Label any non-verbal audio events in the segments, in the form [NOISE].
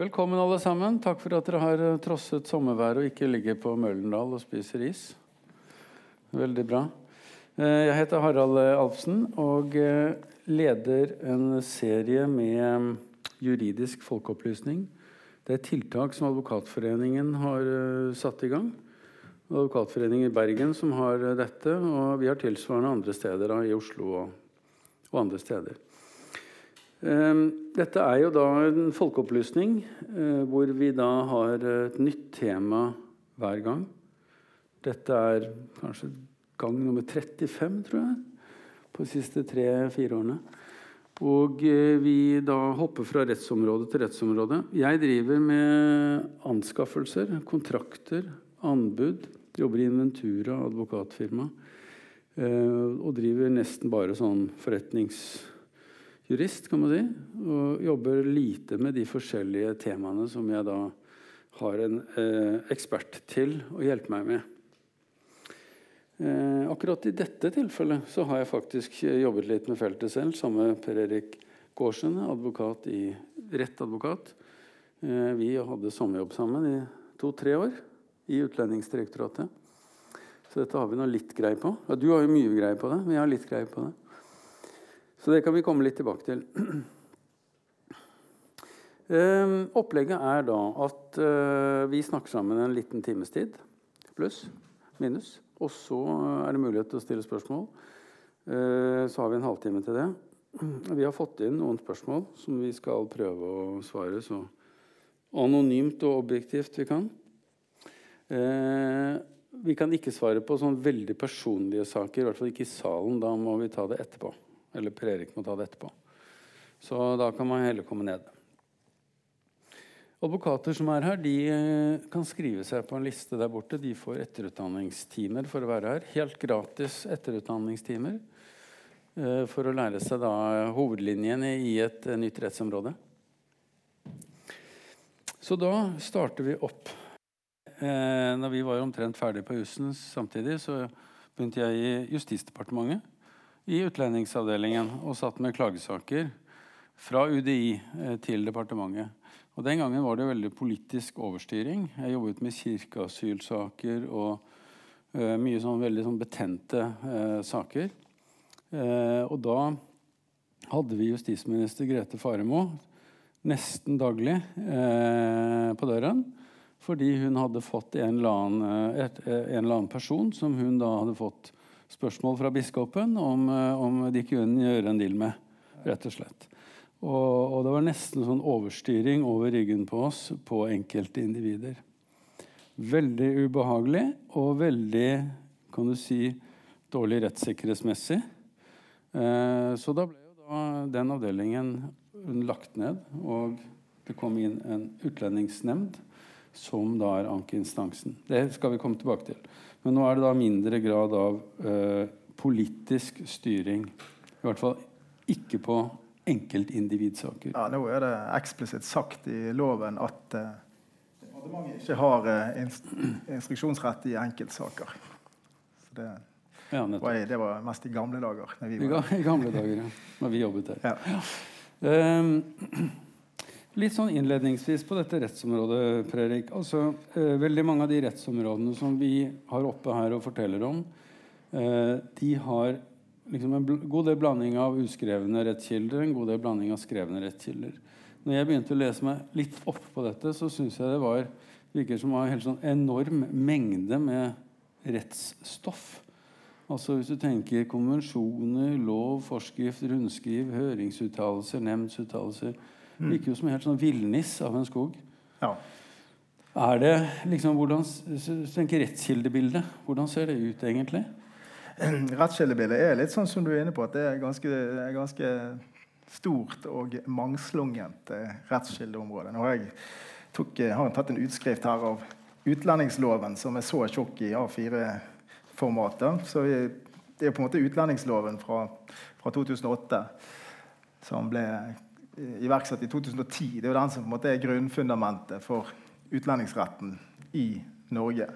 Velkommen, alle sammen. Takk for at dere har eh, trosset sommerværet og ikke ligger på Møllendal og spiser is. Veldig bra. Eh, jeg heter Harald Alfsen og eh, leder en serie med juridisk folkeopplysning. Det er tiltak som Advokatforeningen har satt i gang. Advokatforeningen i Bergen som har dette, og vi har tilsvarende andre steder, i Oslo og andre steder. Ehm, dette er jo da en folkeopplysning eh, hvor vi da har et nytt tema hver gang. Dette er kanskje gang nummer 35, tror jeg, på de siste tre-fire årene. Og eh, vi da hopper fra rettsområde til rettsområde. Jeg driver med anskaffelser, kontrakter, anbud. Jobber i Inventura advokatfirma. Eh, og driver nesten bare sånn forretnings jurist, kan man si, og jobber lite med de forskjellige temaene som jeg da har en eh, ekspert til å hjelpe meg med. Eh, akkurat i dette tilfellet så har jeg faktisk jobbet litt med feltet selv, sammen med Per Erik Gårdsen, advokat i rettadvokat. Eh, vi hadde sommerjobb sammen i to-tre år i Utlendingsdirektoratet. Så dette har vi nå litt greie på. Ja, du har jo mye greie på det, men jeg har litt greie på det. Så det kan vi komme litt tilbake til. Uh, opplegget er da at uh, vi snakker sammen en liten times tid. Pluss. Minus. Og så er det mulighet til å stille spørsmål. Uh, så har vi en halvtime til det. Vi har fått inn noen spørsmål som vi skal prøve å svare så anonymt og objektivt vi kan. Vi kan ikke svare på sånn veldig personlige saker, i hvert fall ikke i salen. Da må vi ta det etterpå. Eller Per Erik må ta det etterpå. Så da kan man heller komme ned. Advokater som er her, de eh, kan skrive seg på en liste der borte. De får etterutdanningstimer for å være her. Helt gratis etterutdanningstimer eh, for å lære seg da hovedlinjene i et eh, nytt rettsområde. Så da starter vi opp. Når vi var omtrent ferdig på jussen samtidig, så begynte jeg i Justisdepartementet i utlendingsavdelingen og satt med klagesaker fra UDI eh, til departementet. Og Den gangen var det veldig politisk overstyring. Jeg jobbet med kirkeasylsaker og uh, mye sånn veldig sånn betente uh, saker. Uh, og da hadde vi justisminister Grete Faremo nesten daglig på døren. Fordi hun hadde fått en eller, annen, et, en eller annen person som hun da hadde fått spørsmål fra biskopen om, eh, om de kunne gjøre en deal med. rett og slett. Og, og, det var nesten sånn overstyring over ryggen på oss på enkelte individer. Veldig ubehagelig og veldig kan du si, dårlig rettssikkerhetsmessig. Eh, så da ble jo da den avdelingen lagt ned, og det kom inn en utlendingsnemnd som da er ankeinstansen. Det skal vi komme tilbake til. Men nå er det da mindre grad av eh, politisk styring. I hvert fall ikke på enkeltindividsaker. Ja, nå er det eksplisitt sagt i loven at eh, departementet ikke har eh, instruksjonsrett i enkeltsaker. Så det, ja, var, det var mest i gamle dager. I, I, gamle dager, ja. Når vi jobbet der. Ja. Um, Litt sånn innledningsvis på dette rettsområdet, Prerik. Altså, eh, veldig mange av de rettsområdene som vi har oppe her og forteller om, eh, de har liksom en god del blanding av uskrevne rettskilder en god del blanding av skrevne rettskilder. Når jeg begynte å lese meg litt opp på dette, så syns jeg det var virker som en helt sånn enorm mengde med rettsstoff. Altså Hvis du tenker konvensjoner, lov, forskrift, rundskriv, høringsuttalelser, nemndsuttalelser Mm. Virker jo som en helt sånn villnis av en skog. Ja. Er det liksom, hvordan, tenker Rettskildebildet, hvordan ser det ut egentlig? [CLEARS THROAT] Rettskildebildet er litt sånn som du er inne på, at det er ganske, ganske stort og mangslungent eh, rettskildeområde. Nå har jeg, tok, eh, har tatt en utskrift her av utlendingsloven, som er så tjukk i A4-formatet. Så det er på en måte utlendingsloven fra, fra 2008 som ble iverksatt i 2010. Det er jo den som på en måte er grunnfundamentet for utlendingsretten i Norge.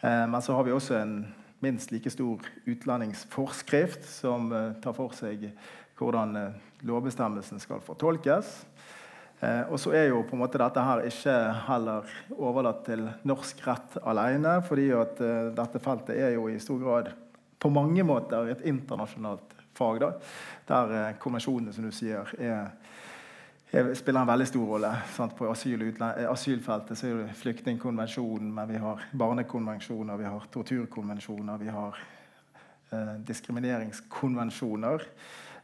Eh, men så har vi også en minst like stor utlendingsforskrift som eh, tar for seg hvordan eh, lovbestemmelsen skal fortolkes. Og så er jo på en måte dette her ikke heller overlatt til norsk rett alene, fordi at dette feltet er jo i stor grad på mange måter et internasjonalt fag. da, Der konvensjonene, som du sier, er, er, spiller en veldig stor rolle. Sant? På asyl eh, asylfeltet så er det flyktningkonvensjonen, men vi har barnekonvensjoner, vi har torturkonvensjoner, vi har eh, diskrimineringskonvensjoner,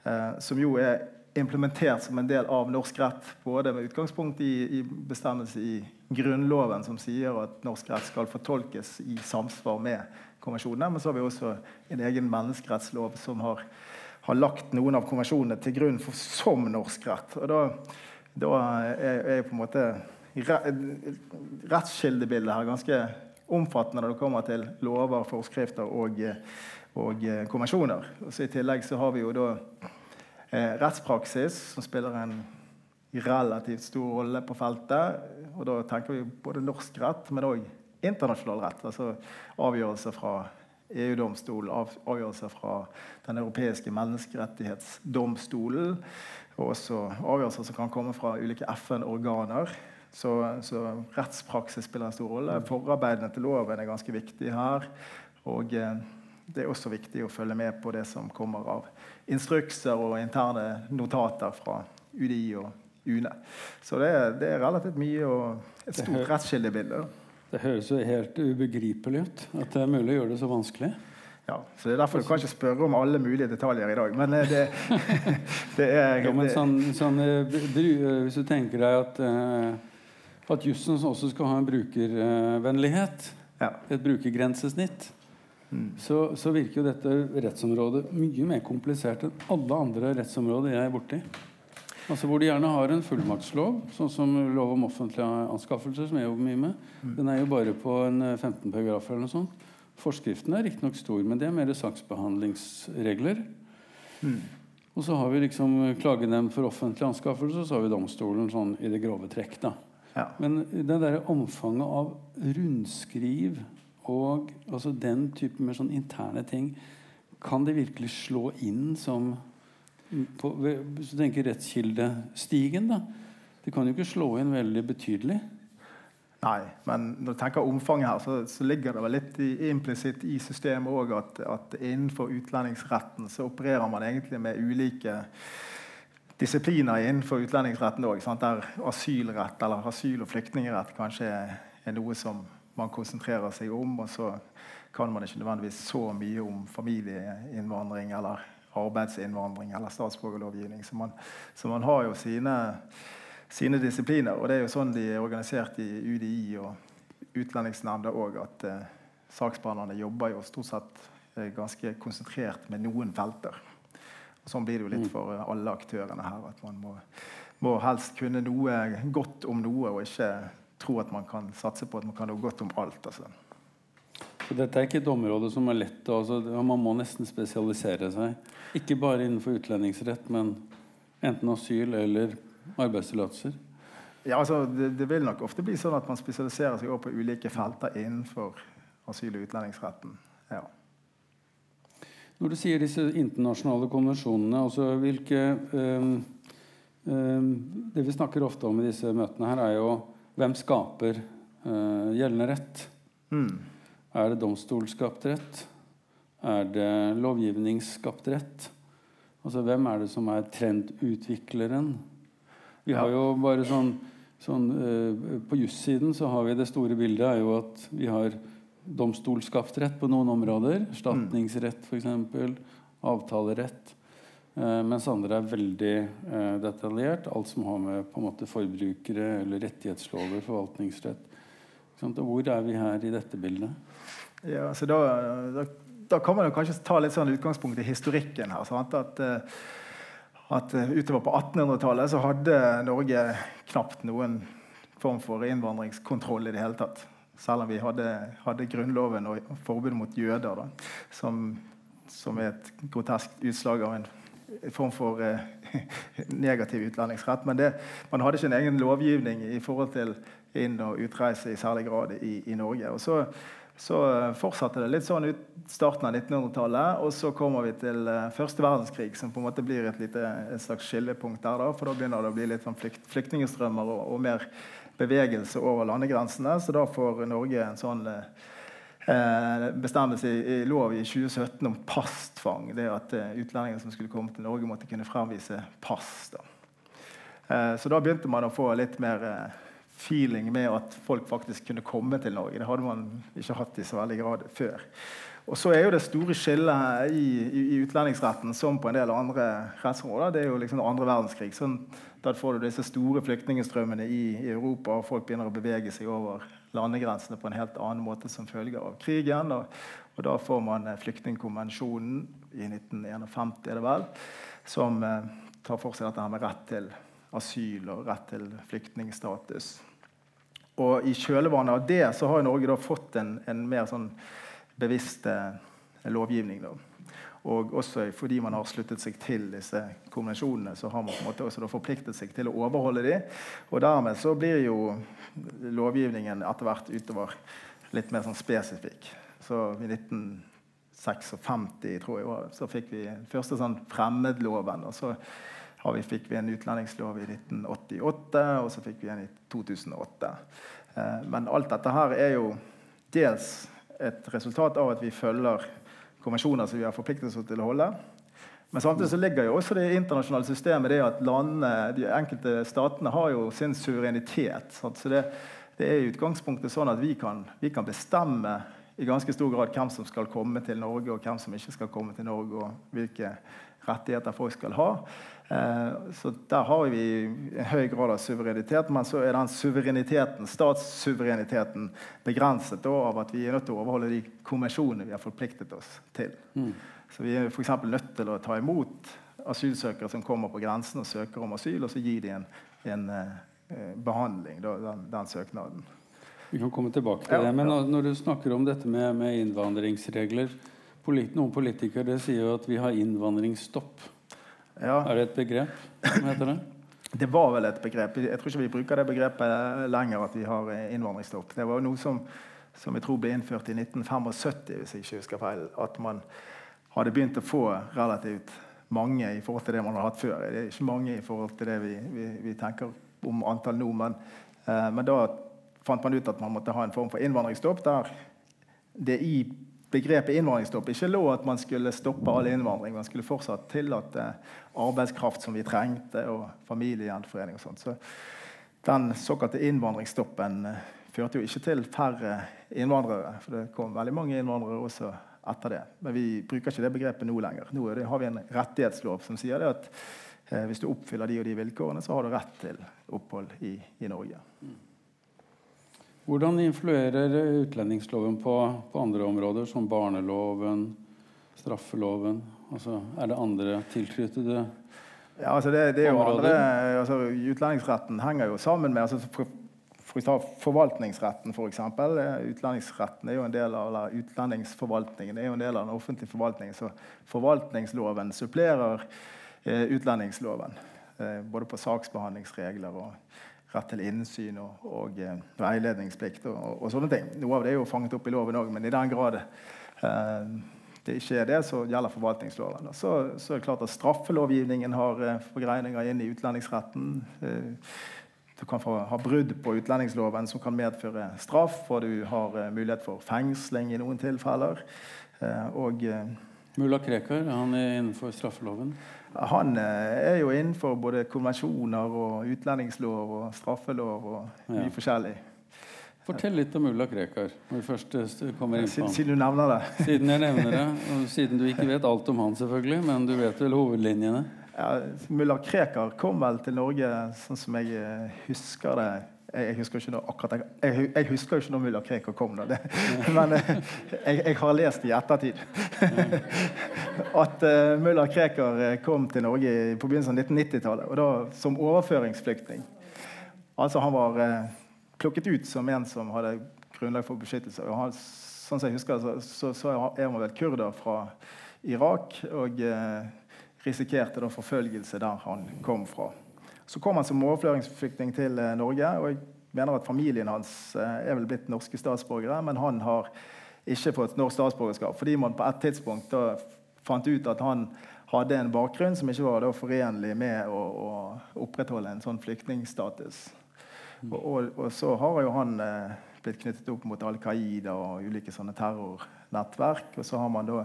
eh, som jo er implementert som en del av norsk rett, både med utgangspunkt i, i bestemmelse i Grunnloven, som sier at norsk rett skal fortolkes i samsvar med konvensjonene, men så har vi også en egen menneskerettslov som har, har lagt noen av konvensjonene til grunn for, som norsk rett. Og da, da er, er på en måte rettskildebildet her ganske omfattende når det kommer til lover, forskrifter og, og konvensjoner. Og så I tillegg så har vi jo da eh, rettspraksis, som spiller en relativt stor rolle på feltet. Og da tenker vi både norsk rett, men òg internasjonal rett. Altså avgjørelser fra EU-domstolen, avgjørelser fra Den europeiske menneskerettighetsdomstolen. Og også avgjørelser som kan komme fra ulike FN-organer. Så, så, rettspraksis spiller en stor rolle. Forarbeidene til loven er ganske viktig her. Og eh, det er også viktig å følge med på det som kommer av instrukser og interne notater fra UDI og UNE. Så det det er relativt mye og et stort rettskildebilde. Det høres jo helt ubegripelig ut at det er mulig å gjøre det så vanskelig. Ja, så Det er derfor du kan ikke spørre om alle mulige detaljer i dag. Men eh, det, [LAUGHS] det er ja, men sånn, sånn, eh, Hvis du tenker deg at, eh, at jussen også skal ha en brukervennlighet, ja. et brukergrensesnitt, så, så, virker jo dette rettsområdet mye mer komplisert enn alle andre rettsområder jeg er borti. Altså Hvor de gjerne har en fullmaktslov, sånn som lov om offentlige anskaffelser, som jeg jobber mye med. Mm. Den er jo bare på en 15 eh, paragrafer eller noe sånt. Forskriften er riktignok stor, men det er mer saksbehandlingsregler. Mm. Og så har vi liksom klagenemnd for offentlige anskaffelser, og så har vi domstolen sånn i det grove trekk. da. Ja. Men det der omfanget av rundskriv og altså den type mer sånn interne ting Kan det virkelig slå inn som på, Hvis du tenker rettskildestigen, da. Det kan jo ikke slå inn veldig betydelig. Nei, men når du tenker omfanget her, så, så ligger det vel litt implisitt i systemet òg at, at, innenfor utlendingsretten så opererer man egentlig med ulike disipliner innenfor utlendingsretten òg. Der asylrett eller asyl- og flyktningrett kanskje er noe som man konsentrerer seg om. Og så kan man ikke nødvendigvis så mye om familieinnvandring eller arbeidsinnvandring eller statsborgerlovgivning. Så man, så man har jo sine, sine, disipliner. Og det er jo sånn de er organisert i UDI og Utlendingsnemnda òg, at eh, saksbehandlerne jobber jo stort sett eh, ganske konsentrert med noen felter. Og sånn blir det jo litt for for alle aktørene her. At man må, må helst kunne noe godt om noe, og ikke tro at man kan satse på at man kan noe godt om alt. Altså. Så dette er ikke et område som er lett altså, Man må nesten spesialisere seg. Ikke bare innenfor utlendingsrett, men enten asyl eller arbeidstillatelser. Ja, altså, det, det, vil nok ofte bli sånn at man spesialiserer seg på ulike felter innenfor asyl- og utlendingsretten. Ja. Når du sier disse internasjonale konvensjonene, altså hvilke um, um, Det vi snakker ofte om i disse møtene, her er jo hvem skaper uh, gjeldende rett? Mm. Er det domstolskapt rett? Er det lovgivningsskapt rett? Altså Hvem er det som er trendutvikleren? Vi har jo bare sånn, sånn uh, På jussiden så har vi det store bildet er jo at vi har domstolskapt rett på noen områder. Erstatningsrett, f.eks. Avtalerett. Uh, mens andre er veldig uh, detaljert. Alt som har med på en måte forbrukere eller rettighetslover, forvaltningsrett Hvor er vi her i dette bildet? Ja, så da, da, da, kan man jo kanskje ta litt sånn utgangspunkt i historikken her. Sant? At, uh, at Utover på 1800-tallet så hadde Norge knapt noen form for innvandringskontroll i det hele tatt. Selv om vi hadde, hadde Grunnloven og forbud mot jøder, da, som, som er et grotesk utslag av en form for eh, [LAUGHS] negativ utlendingsrett. Men det, man hadde ikke en egen lovgivning i forhold til inn- og utreise i særlig grad i, i Norge. Og så Så fortsatte det litt sånn ut starten av 1900-tallet. Og så kommer vi til første verdenskrig, som på en måte blir et, lite, et slags skillepunkt der. Da, for da begynner det å bli litt sånn flykt, flyktningstrømmer og, og, mer bevegelse over landegrensene. Så da får Norge en sånn eh, bestemmelse i, i, lov i 2017 om passtvang. Det at eh, utlendinger som skulle komme til Norge, måtte kunne fremvise pass. da. Eh, så da begynte man å få litt mer eh, feeling med at folk faktisk kunne komme til Norge. Det hadde man ikke hatt i så veldig grad før. Og så er jo det store skillet i, i, i, utlendingsretten som på en del andre rettsområder. Det er jo liksom andre verdenskrig. Sånn, da får du disse store flyktningstrømmene i, i, Europa, og folk begynner å bevege seg over landegrensene på en helt annen måte som følge av krigen. Og, og da får man eh, flyktningkonvensjonen i 1951, er det vel, som eh, tar for seg dette her med rett til asyl og rett til flyktningstatus. Og I kjølvannet av det så har Norge da fått en, en mer sånn bevisst eh, lovgivning. Da. Og også fordi man har sluttet seg til disse konvensjonene, så har man på en måte også forpliktet seg til å overholde dem. Og dermed så blir jo lovgivningen etter hvert utover litt mer sånn spesifikk. Så i 1956 tror jeg, så fikk vi første sånn fremmedloven. og så vi, fikk vi en utlendingslov i 1988, og så fikk vi en i 2008. Eh, men alt dette her er jo dels et resultat av at vi følger konvensjoner som vi har forpliktet oss til å holde. Men samtidig så ligger jo også det internasjonale systemet det at landene, de enkelte statene har jo sin suverenitet. Så det, det er i utgangspunktet sånn at vi kan, vi kan, bestemme i ganske stor grad hvem som skal komme til Norge, og hvem som ikke skal komme til Norge, og hvilke rettigheter folk skal ha. Eh, så der har vi en høy grad av suverenitet, men så er den suvereniteten, statssuvereniteten begrenset av at vi er nødt til å overholde de konvensjonene vi har forpliktet oss til. Mm. Så vi er f.eks. nødt til å ta imot asylsøkere som kommer på grensen og søker om asyl, og så gi dem en, en eh, behandling, da, den, den, søknaden. Vi kan komme tilbake til ja, det. Men når, når, du snakker om dette med, med innvandringsregler polit, Noen politikere sier jo at vi har innvandringsstopp. Ja. Er det et begrep som heter det? Det var vel et begrep. Jeg tror ikke vi bruker det begrepet lenger. at vi har innvandringsstopp. Det var noe som, som jeg tror ble innført i 1975, hvis jeg ikke husker feil. At man hadde begynt å få relativt mange i forhold til det man har hatt før. Det er ikke mange i forhold til det vi, vi, vi tenker om antall nå, men, eh, men da fant man ut at man måtte ha en form for innvandringsstopp der det i begrepet innvandringsstopp ikke lå at man skulle stoppe all innvandring. Man skulle fortsatt tillate arbeidskraft som vi trengte, og familiegjenforening og sånt. Så den såkalte innvandringsstoppen eh, førte jo ikke til færre innvandrere. For det kom veldig mange innvandrere også etter det. Men vi bruker ikke det begrepet nå lenger. Nå har vi en rettighetslov som sier at eh, hvis du oppfyller de og de vilkårene, så har du rett til opphold i, i Norge. Hvordan influerer utlendingsloven på, på, andre områder, som barneloven, straffeloven? Altså, er det andre tilknyttede ja, altså det, det, er områder? andre, altså Utlendingsretten henger jo sammen med altså for, for Forvaltningsretten, f.eks. For Utlendingsretten er jo en del av, eller Utlendingsforvaltningen er jo en del av den offentlige forvaltningen. Så forvaltningsloven supplerer eh, utlendingsloven. Eh, både på saksbehandlingsregler og rett til innsyn og, og eh, veiledningsplikt og, og, sånne ting. Noe av det er jo fanget opp i loven òg, men i den grad eh, det ikke er det, så gjelder forvaltningsloven. Så, så, er det klart at Straffelovgivningen har eh, forgreininger inn i utlendingsretten. Eh, du kan få, ha brudd på utlendingsloven som kan medføre straff, og du har eh, mulighet for fengsling i noen tilfeller. Og Mulla Krekar han er innenfor straffeloven? Han eh, er jo innenfor både konvensjoner og utlendingslov og straffelov og mye ja. forskjellig. Fortell litt om mulla Krekar. når vi først eh, kommer inn på han. Siden du nevner det. [LAUGHS] Siden jeg nevner det, og siden du ikke vet alt om han, selvfølgelig, men du vet vel hovedlinjene? Ja, Mulla Krekar kom vel til Norge sånn som jeg eh, husker det jeg, husker ikke når akkurat jeg, jeg husker ikke når mulla Krekar kom, da. Det, men eh, jeg, jeg, har lest i ettertid [LAUGHS] at uh, mulla Krekar eh, kom til Norge på begynnelsen av 1990-tallet, og da som overføringsflyktning. Altså Han var uh, plukket ut som en som hadde grunnlag for beskyttelse. og han, sånn som jeg husker så, så, så er han vel kurder fra Irak og uh, risikerte da forfølgelse der han kom fra. Så kom han som overføringsflyktning til eh, Norge. og jeg mener at Familien hans eh, er vel blitt norske statsborgere, men han har ikke fått norsk statsborgerskap. Fordi man på et tidspunkt fant ut at han hadde en bakgrunn som ikke var forenlig med å, å opprettholde en sånn flyktningstatus. Og, og, og, så har jo han eh, blitt knyttet opp mot Al Qaida og ulike sånne terrornettverk. Og så har man da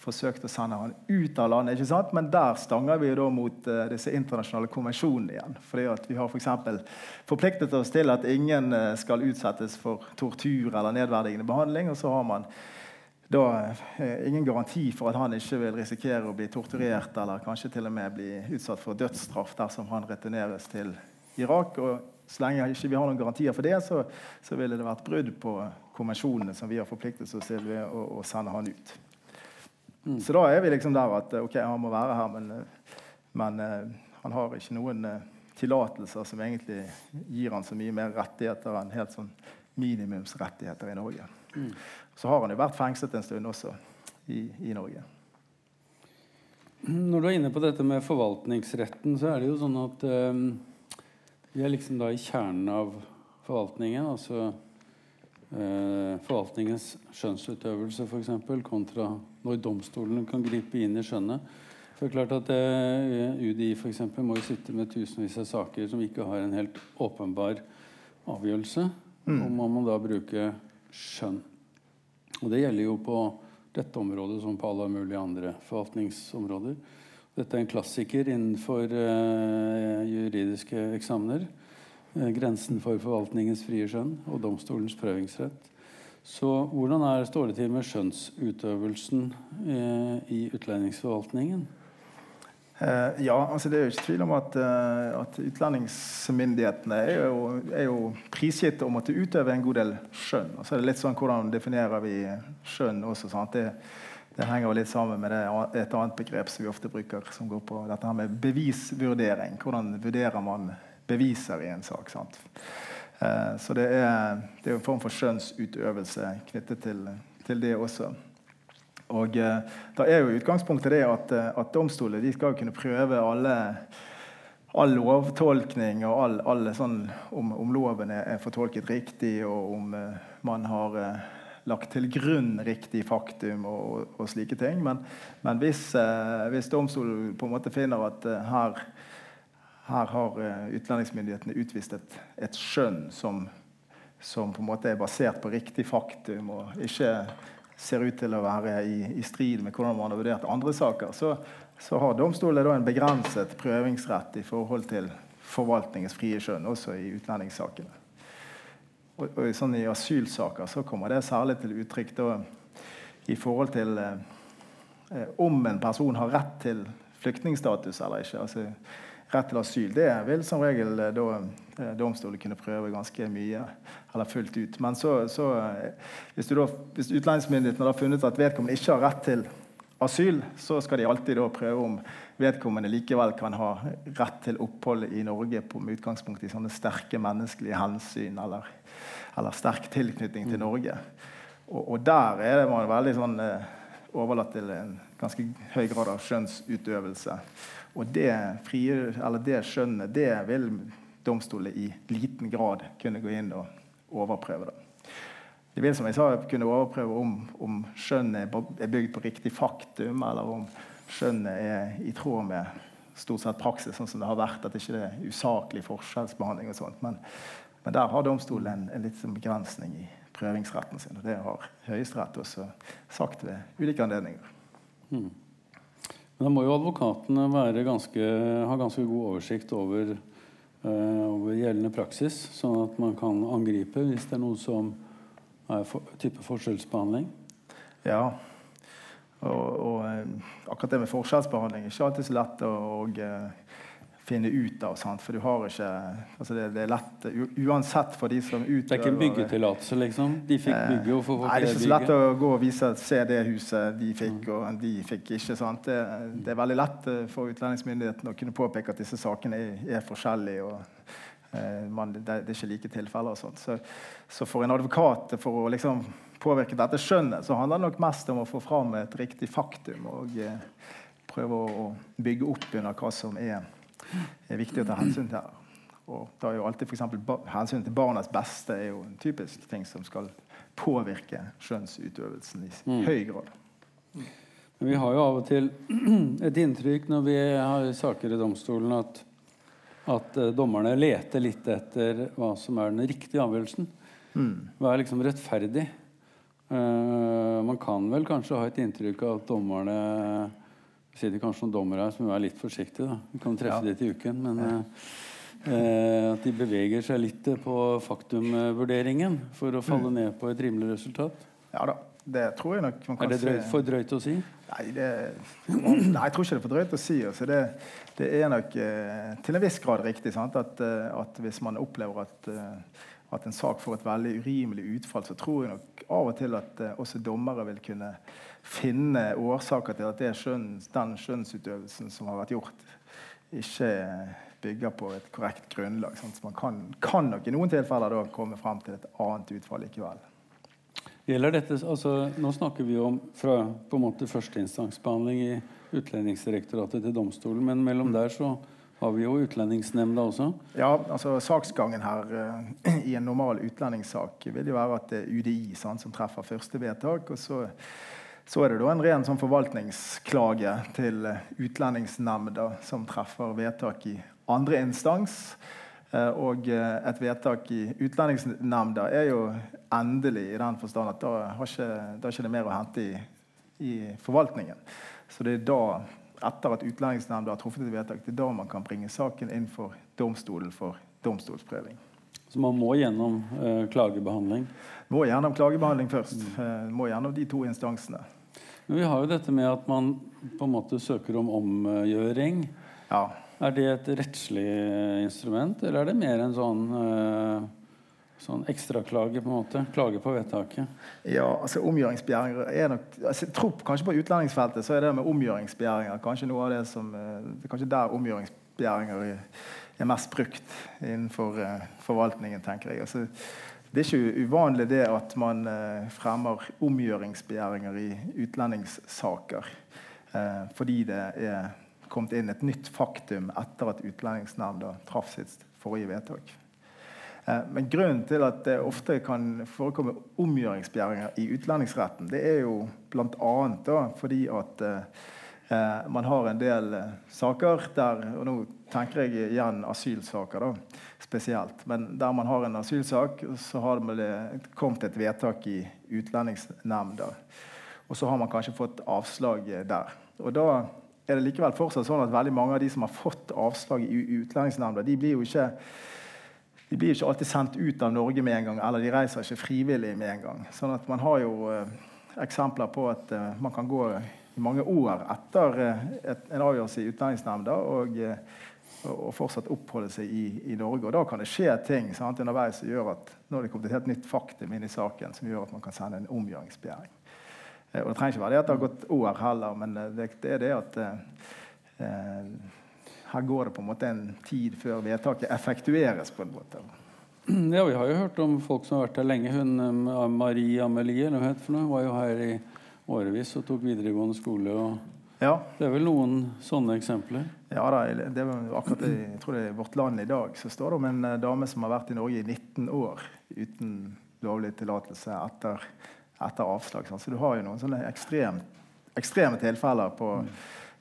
forsøkt å sende han ut av landet. ikke sant? Men der stanger vi da mot uh, disse internasjonale konvensjonene igjen. Fordi at Vi har for eksempel forpliktet oss til at ingen uh, skal utsettes for tortur eller nedverdigende behandling. Og så har man da uh, ingen garanti for at han ikke vil risikere å bli torturert eller kanskje til og med bli utsatt for dødsstraff dersom han returneres til Irak. og så lenge ikke vi har noen garantier for det, så, så ville det vært brudd på konvensjonene som vi har forpliktet oss til å, å sende han ut. Mm. Så da er vi liksom der at ok, han må være her, men, men uh, han har ikke noen uh, tillatelser som egentlig gir han så mye mer rettigheter enn helt sånn minimumsrettigheter i Norge. Mm. Så har han jo vært fengslet en stund også i, i, Norge. Når du er inne på dette med forvaltningsretten, så er det jo sånn at um, vi er liksom da i kjernen av forvaltningen. altså eh, forvaltningens skjønnsutøvelse f.eks. kontra når domstolene kan gripe inn i skjønnet. For det er klart at eh, UDI for eksempel, må jo sitte med tusenvis av saker som ikke har en helt åpenbar avgjørelse. Mm. Og man må da bruke skjønn. Og det gjelder jo på dette området som på alle mulige andre forvaltningsområder. Dette er en klassiker innenfor eh, juridiske eksamener. Eh, grensen for forvaltningens frie skjønn og domstolens prøvingsrett. Så hvordan er, står det til med skjønnsutøvelsen eh, i utlendingsforvaltningen? Eh, ja, altså Det er jo ikke tvil om at, uh, at utlendingsmyndighetene er jo, er jo, prisgitt å måtte utøve en god del skjønn. Og så er det litt sånn Hvordan definerer vi skjønn også? Sant? Det, det henger jo litt sammen med det, et annet begrep som vi ofte bruker, som går på dette her med bevisvurdering. Hvordan vurderer man beviser i en sak. Eh, så det er, det er, en form for skjønnsutøvelse knyttet til, til det også. Og eh, Da er jo utgangspunktet det at, eh, at domstolene de skal kunne prøve alle, all lovtolkning og all, all sånn, om, om, loven er, fortolket riktig, og om uh, man har uh, lagt til grunn riktig faktum og, og, og slike ting. Men, men hvis, uh, hvis domstolen på en måte finner at her her har uh, utlendingsmyndighetene utvist et, et skjønn som, som, på en måte er basert på riktig faktum og ikke ser ut til å være i, i strid med hvordan man har vurdert andre saker, så, så har domstolene en begrenset prøvingsrett i forhold til forvaltningens frie skjønn, også i utlendingssakene. Og, og sånn I asylsaker så kommer det særlig til uttrykk da, i forhold til eh, eh om en person har rett til flyktningstatus eller ikke. altså rett til asyl. Det vil som regel eh, da eh, domstolen kunne prøve ganske mye eller fullt ut. Men så, så eh, hvis, da, hvis utlendingsmyndighetene har funnet at vedkommende ikke har rett til asyl, så skal de alltid prøve om vedkommende likevel kan ha rett til opphold i Norge på, med utgangspunkt i sånne sterke menneskelige hensyn eller, eller sterk tilknytning til mm. Norge. Og, og der er man veldig sånn, overlatt til en ganske høy grad av skjønnsutøvelse. Og det, frie, det skjønnet det vil domstolene i liten grad kunne gå inn og overprøve. Det. De vil som jeg sa, kunne overprøve om, om skjønnet er bygd på riktig faktum, eller om skjønnet er i tråd med stort sett praksis, sånn som det har vært. At det ikke er usaklig forskjellsbehandling. og sånt. Men, men der har domstolen en, en litt sånn begrensning i prøvingsretten sin. og Det har Høyesterett også sagt ved ulike anledninger. Mm. Men da må jo advokatene ganske, ha ganske god oversikt over, uh, over, gjeldende praksis, sånn at man kan angripe hvis det er noe som er for, type forskjellsbehandling? Ja. Og, og, eh, akkurat det med forskjellsbehandling er ikke alltid så lett å og, finne ut av. Sant? For du har ikke altså det, det, er lett uansett for de som utøver Det er ikke en byggetillatelse, liksom? De fikk eh, bygge og få Nei, det er ikke så lett å gå og vise se det huset de fikk, mm. og de fikk ikke. sant? Det, det, er veldig lett eh, for utlendingsmyndighetene å kunne påpeke at disse sakene er, er forskjellige. og eh, man, det, det, er ikke like tilfeller. og sånt. Så, så, for en advokat for å liksom påvirke dette skjønnet, så handler det nok mest om å få fram et riktig faktum og eh, prøve å, å bygge opp under hva som er er viktig å ta hensyn til. Og da er jo alltid for Hensynet til barnas beste er jo en typisk ting som skal påvirke skjønnsutøvelsen i Mm. høy grad. Men vi har jo av og til [CLEARS THROAT] et inntrykk når vi har saker i domstolen, at, at eh, dommerne leter litt etter hva som er den riktige avgjørelsen. Hva er liksom rettferdig? Uh, man kan vel kanskje ha et inntrykk av at dommerne sitter kanskje noen dommere her som er litt forsiktige. da. Vi kan treffe Ja. det til uken. Men ja. eh, at de beveger seg litt eh, på faktumvurderingen for å falle ned på et rimelig resultat. Ja da, det tror jeg nok man Er det drøyt, for drøyt å si? Nei, det, nei, jeg tror ikke det er for drøyt å si. Altså det, det er nok eh, til en viss grad riktig sant? At, eh, at hvis man opplever at, eh, at en sak får et veldig urimelig utfall, så tror jeg nok av og til at eh, også dommere vil kunne finne årsaker til at det skjønn, den skjønnsutøvelsen som har vært gjort, ikke bygger på et korrekt grunnlag. Sånn. Så man kan, kan nok i noen tilfeller da komme frem til et annet utfall likevel. Gjelder dette, altså, nå snakker vi om fra på en måte førsteinstansbehandling i Utlendingsdirektoratet til domstolen, men mellom der så har vi jo Utlendingsnemnda også. Ja, altså Saksgangen her uh, i en normal utlendingssak vil jo være at det er UDI sant, som treffer første vedtak. og så, så er det da en ren sånn forvaltningsklage til eh, Utlendingsnemnda som treffer vedtak i andre instans. Eh, og eh, et vedtak i Utlendingsnemnda er jo endelig i den forstand at da har ikke, da er ikke det mer å hente i, i forvaltningen. Så det er da etter at Utlendingsnemnda har truffet et vedtak, det er da man kan bringe saken inn for domstolen for domstolsprøving. Så man må gjennom eh, klagebehandling. Må gjennom klagebehandling først. Mm. må gjennom de to instansene. Men vi har jo dette med at man på en måte søker om omgjøring. Ja. Er det et rettslig eh, instrument, eller er det mer en sånn, eh, sånn ekstraklage, på en måte? Klage på vedtaket? ja, altså omgjøringsbegjæringer er nok altså, Jeg tror kanskje på utlendingsfeltet så er det med omgjøringsbegjæringer kanskje noe av det som eh, Det er kanskje der omgjøringsbegjæringer er, mest brukt innenfor eh, forvaltningen, tenker jeg. Altså, det er ikke uvanlig det at man eh, fremmer omgjøringsbegjæringer i utlendingssaker eh, fordi det er kommet inn et nytt faktum etter at Utlendingsnemnda traff sitt forrige vedtak. Men grunnen til at det ofte kan forekomme omgjøringsbegjæringer i utlendingsretten, det er jo bl.a. fordi at eh, man har en del eh, saker der Og nå tenker jeg igjen asylsaker, da, spesielt. Men der man har en asylsak, så har det kommet et vedtak i Utlendingsnemnda. Og så har man kanskje fått avslag eh, der. Og da er det likevel fortsatt sånn at veldig mange av de som har fått avslag i Utlendingsnemnda, de blir jo ikke de blir ikke alltid sendt ut av Norge med en gang, eller de reiser ikke frivillig med en gang. Sånn at man har jo eh, eksempler på at eh, man kan gå mange år etter eh, en avgjørelse i Utlendingsnemnda eh, og og fortsatt oppholde seg i, i Norge. Og da kan det skje ting sant, underveis som gjør at nå er det kommet et helt nytt faktum inn i saken som gjør at man kan sende en omgjøringsbegjæring. Eh, og Det trenger ikke være det at det har gått år heller, men det, det er det at eh, her går det på en måte en tid før vedtaket effektueres. på en måte. Ja, vi har jo hørt om folk som har vært her lenge. Hun Marie Amelie eller hva heter for noe, var jo her i årevis og tok videregående skole. og Ja, Det er vel noen sånne eksempler? ja det var akkurat det, jeg tror det er Vårt Land i dag så står det om en eh, dame som har vært i Norge i 19 år uten lovlig tillatelse etter, etter avslag. Så du har jo noen sånne ekstrem, ekstreme tilfeller på,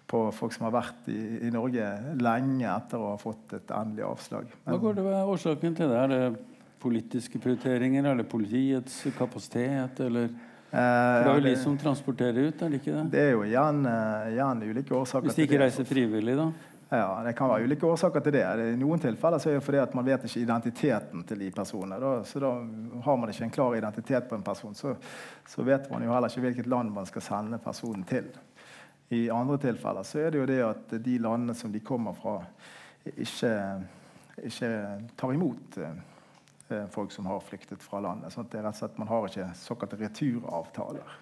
på folk som har vært i, i Norge lenge etter å ha fått et endelig avslag. Hva går det være årsaken til det? Er det politiske prioriteringer, eller politiets kapasitet, eller For Eh, det er jo de som transporterer ut, er det ikke det? Det er jo igjen, eh, igjen ulike årsaker Hvis de ikke reiser frivillig, da? Ja, Det kan være ulike årsaker til det. I noen tilfeller så er det fordi at man vet ikke identiteten til de personene. Da, så da har man ikke en klar identitet på en person, så, så vet man jo heller ikke hvilket land man skal sende personen til. I andre tilfeller så er det jo det at de landene som de kommer fra, ikke, ikke tar imot eh, folk som har flyktet fra landet. Sånn det er rett og slett Man har ikke såkalte returavtaler.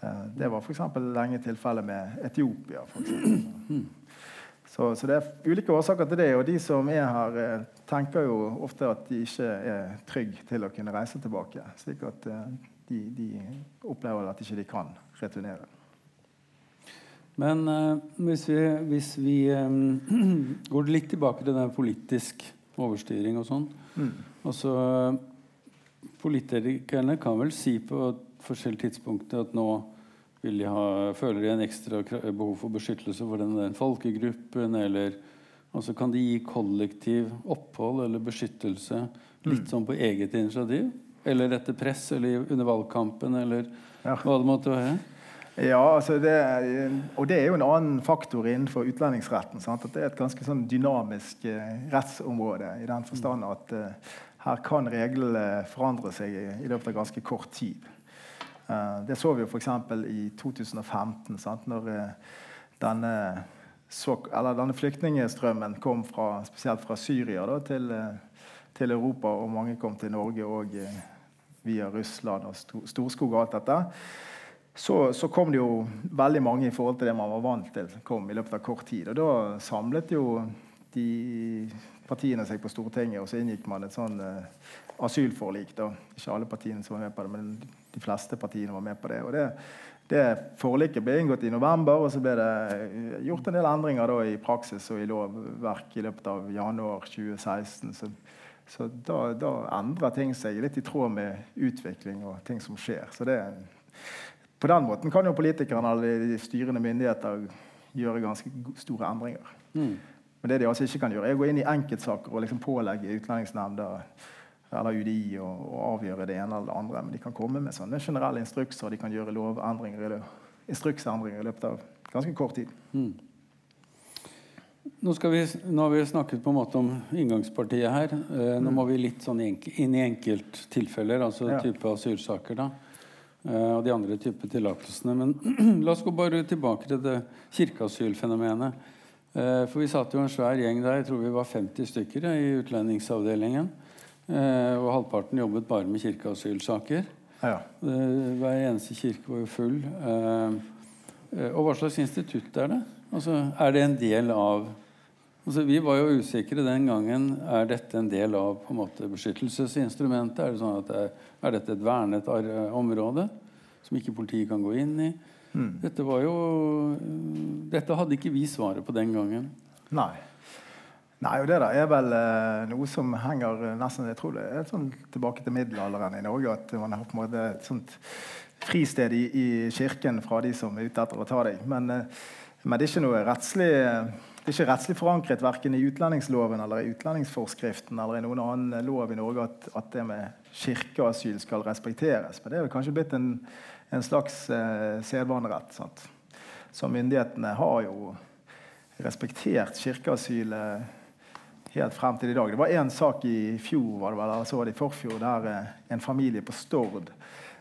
Eh, Det var f.eks. lenge tilfellet med Etiopia. Så, så det er ulike årsaker til det. Og de som er her, eh, tenker jo ofte at de ikke er trygge til å kunne reise tilbake. Slik at eh, de, de opplever at ikke de kan returnere. Men eh, hvis vi, hvis vi eh, [CLEARS THROAT] går litt tilbake til den politisk overstyring og sånn. Mm. Altså, politikerne kan vel si på forskjellige tidspunkter at nå vil de ha, føler de en ekstra behov for beskyttelse for den, den folkegruppen, eller altså kan de gi kollektiv opphold eller beskyttelse litt mm. sånn på eget initiativ? Eller etter press, eller under valgkampen, eller ja. hva det måtte være? Ja, altså det, og det er jo en annen faktor innenfor utlendingsretten. Sant? At det er et ganske sånn dynamisk eh, rettsområde i den forstand at eh, her kan reglene forandre seg i, løpet av ganske kort tid. Uh, det så vi jo f.eks. i 2015, sant? når uh, denne, så, denne, flyktningstrømmen kom fra, spesielt fra Syria da, til, uh, til, Europa, og mange kom til Norge og via Russland og Storskog og alt dette så, så, kom det jo veldig mange i forhold til det man var vant til kom i løpet av kort tid. Og da samlet jo de partiene seg på Stortinget, og så inngikk man et sånn uh, asylforlik. da. Ikke alle partiene som var med på det, men de fleste partiene var med på det. Og det, det forliket ble inngått i november, og så ble det eh, gjort en del endringer da, i praksis og i lovverk i løpet av januar 2016. Så, så da, da endrer ting seg litt i tråd med utvikling og ting som skjer. Så det, på den måten kan jo politikerne eller de styrende myndigheter gjøre ganske store endringer. Mm. Men det de altså ikke kan gjøre, er å gå inn i enkeltsaker og liksom pålegge Utlendingsnemnda eller UDI å, avgjøre det ene eller det andre. Men de kan komme med sånne generelle instrukser, og de kan gjøre lovendringer instruksendringer i løpet av ganske kort tid. Mm. Nå, vi, nå, har vi snakket på en måte om inngangspartiet her. Eh, nå mm. må vi litt sånn inn i enkelttilfeller, altså ja. type asylsaker. da. Eh, og de andre typer tillatelsene. Men [CLEARS THROAT] la oss gå bare tilbake til det kirkeasylfenomenet. Eh, for vi satt jo en svær gjeng der, jeg tror vi var 50 stykker i utlendingsavdelingen. Eh, og halvparten jobbet bare med kirkeasylsaker. Ja. Hver eneste kirke var jo full. Og hva slags institutt er det? Altså, er det en del av altså, Vi var jo usikre den gangen. Er dette en del av på en måte, beskyttelsesinstrumentet? Er det sånn at det er er dette et vernet område som ikke politiet kan gå inn i? Mm. Dette, jo, dette hadde ikke vi svaret på den gangen. Nei. Nei, og Det der er vel eh, noe som henger nesten jeg tror det er sånn tilbake til middelalderen i Norge. At man har på en måte et sånt fristed i, i kirken fra de som er ute etter å ta deg. Men, eh, men det er ikke noe rettslig det er ikke rettslig forankret verken i utlendingsloven eller i utlendingsforskriften eller i noen annen lov i Norge at, at det med kirkeasyl skal respekteres. Men det er vel kanskje blitt en, en slags eh, sedvanerett. Så myndighetene har jo respektert kirkeasylet helt frem til i dag. Det var én sak i fjor var det vel, eller så var det i forfjor, der eh, en familie på Stord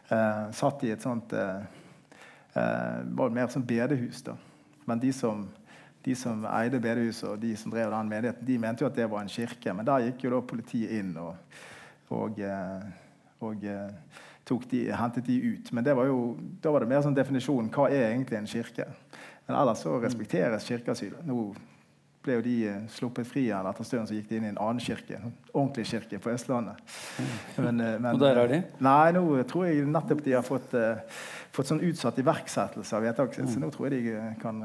eh, satt i et sånt eh, eh var mer som bedehus. da. Men de som de som eide bedehuset og de som drev den menigheten, de mente jo at det var en kirke. Men der gikk jo da politiet inn og, og, eh, og, og de, hentet de ut. Men var jo, da var det mer sånn definisjon hva er egentlig en kirke. Men ellers så respekteres kirkeasylet. Nå ble jo de eh, sluppet fri igjen etter stund, så gikk de inn i en annen kirke. En ordentlig kirke på Østlandet. Men, eh, men, og der er de? Nei, nå tror jeg nettopp de har fått, fått sånn utsatt iverksettelse av vedtaket sitt. Så nå tror jeg de kan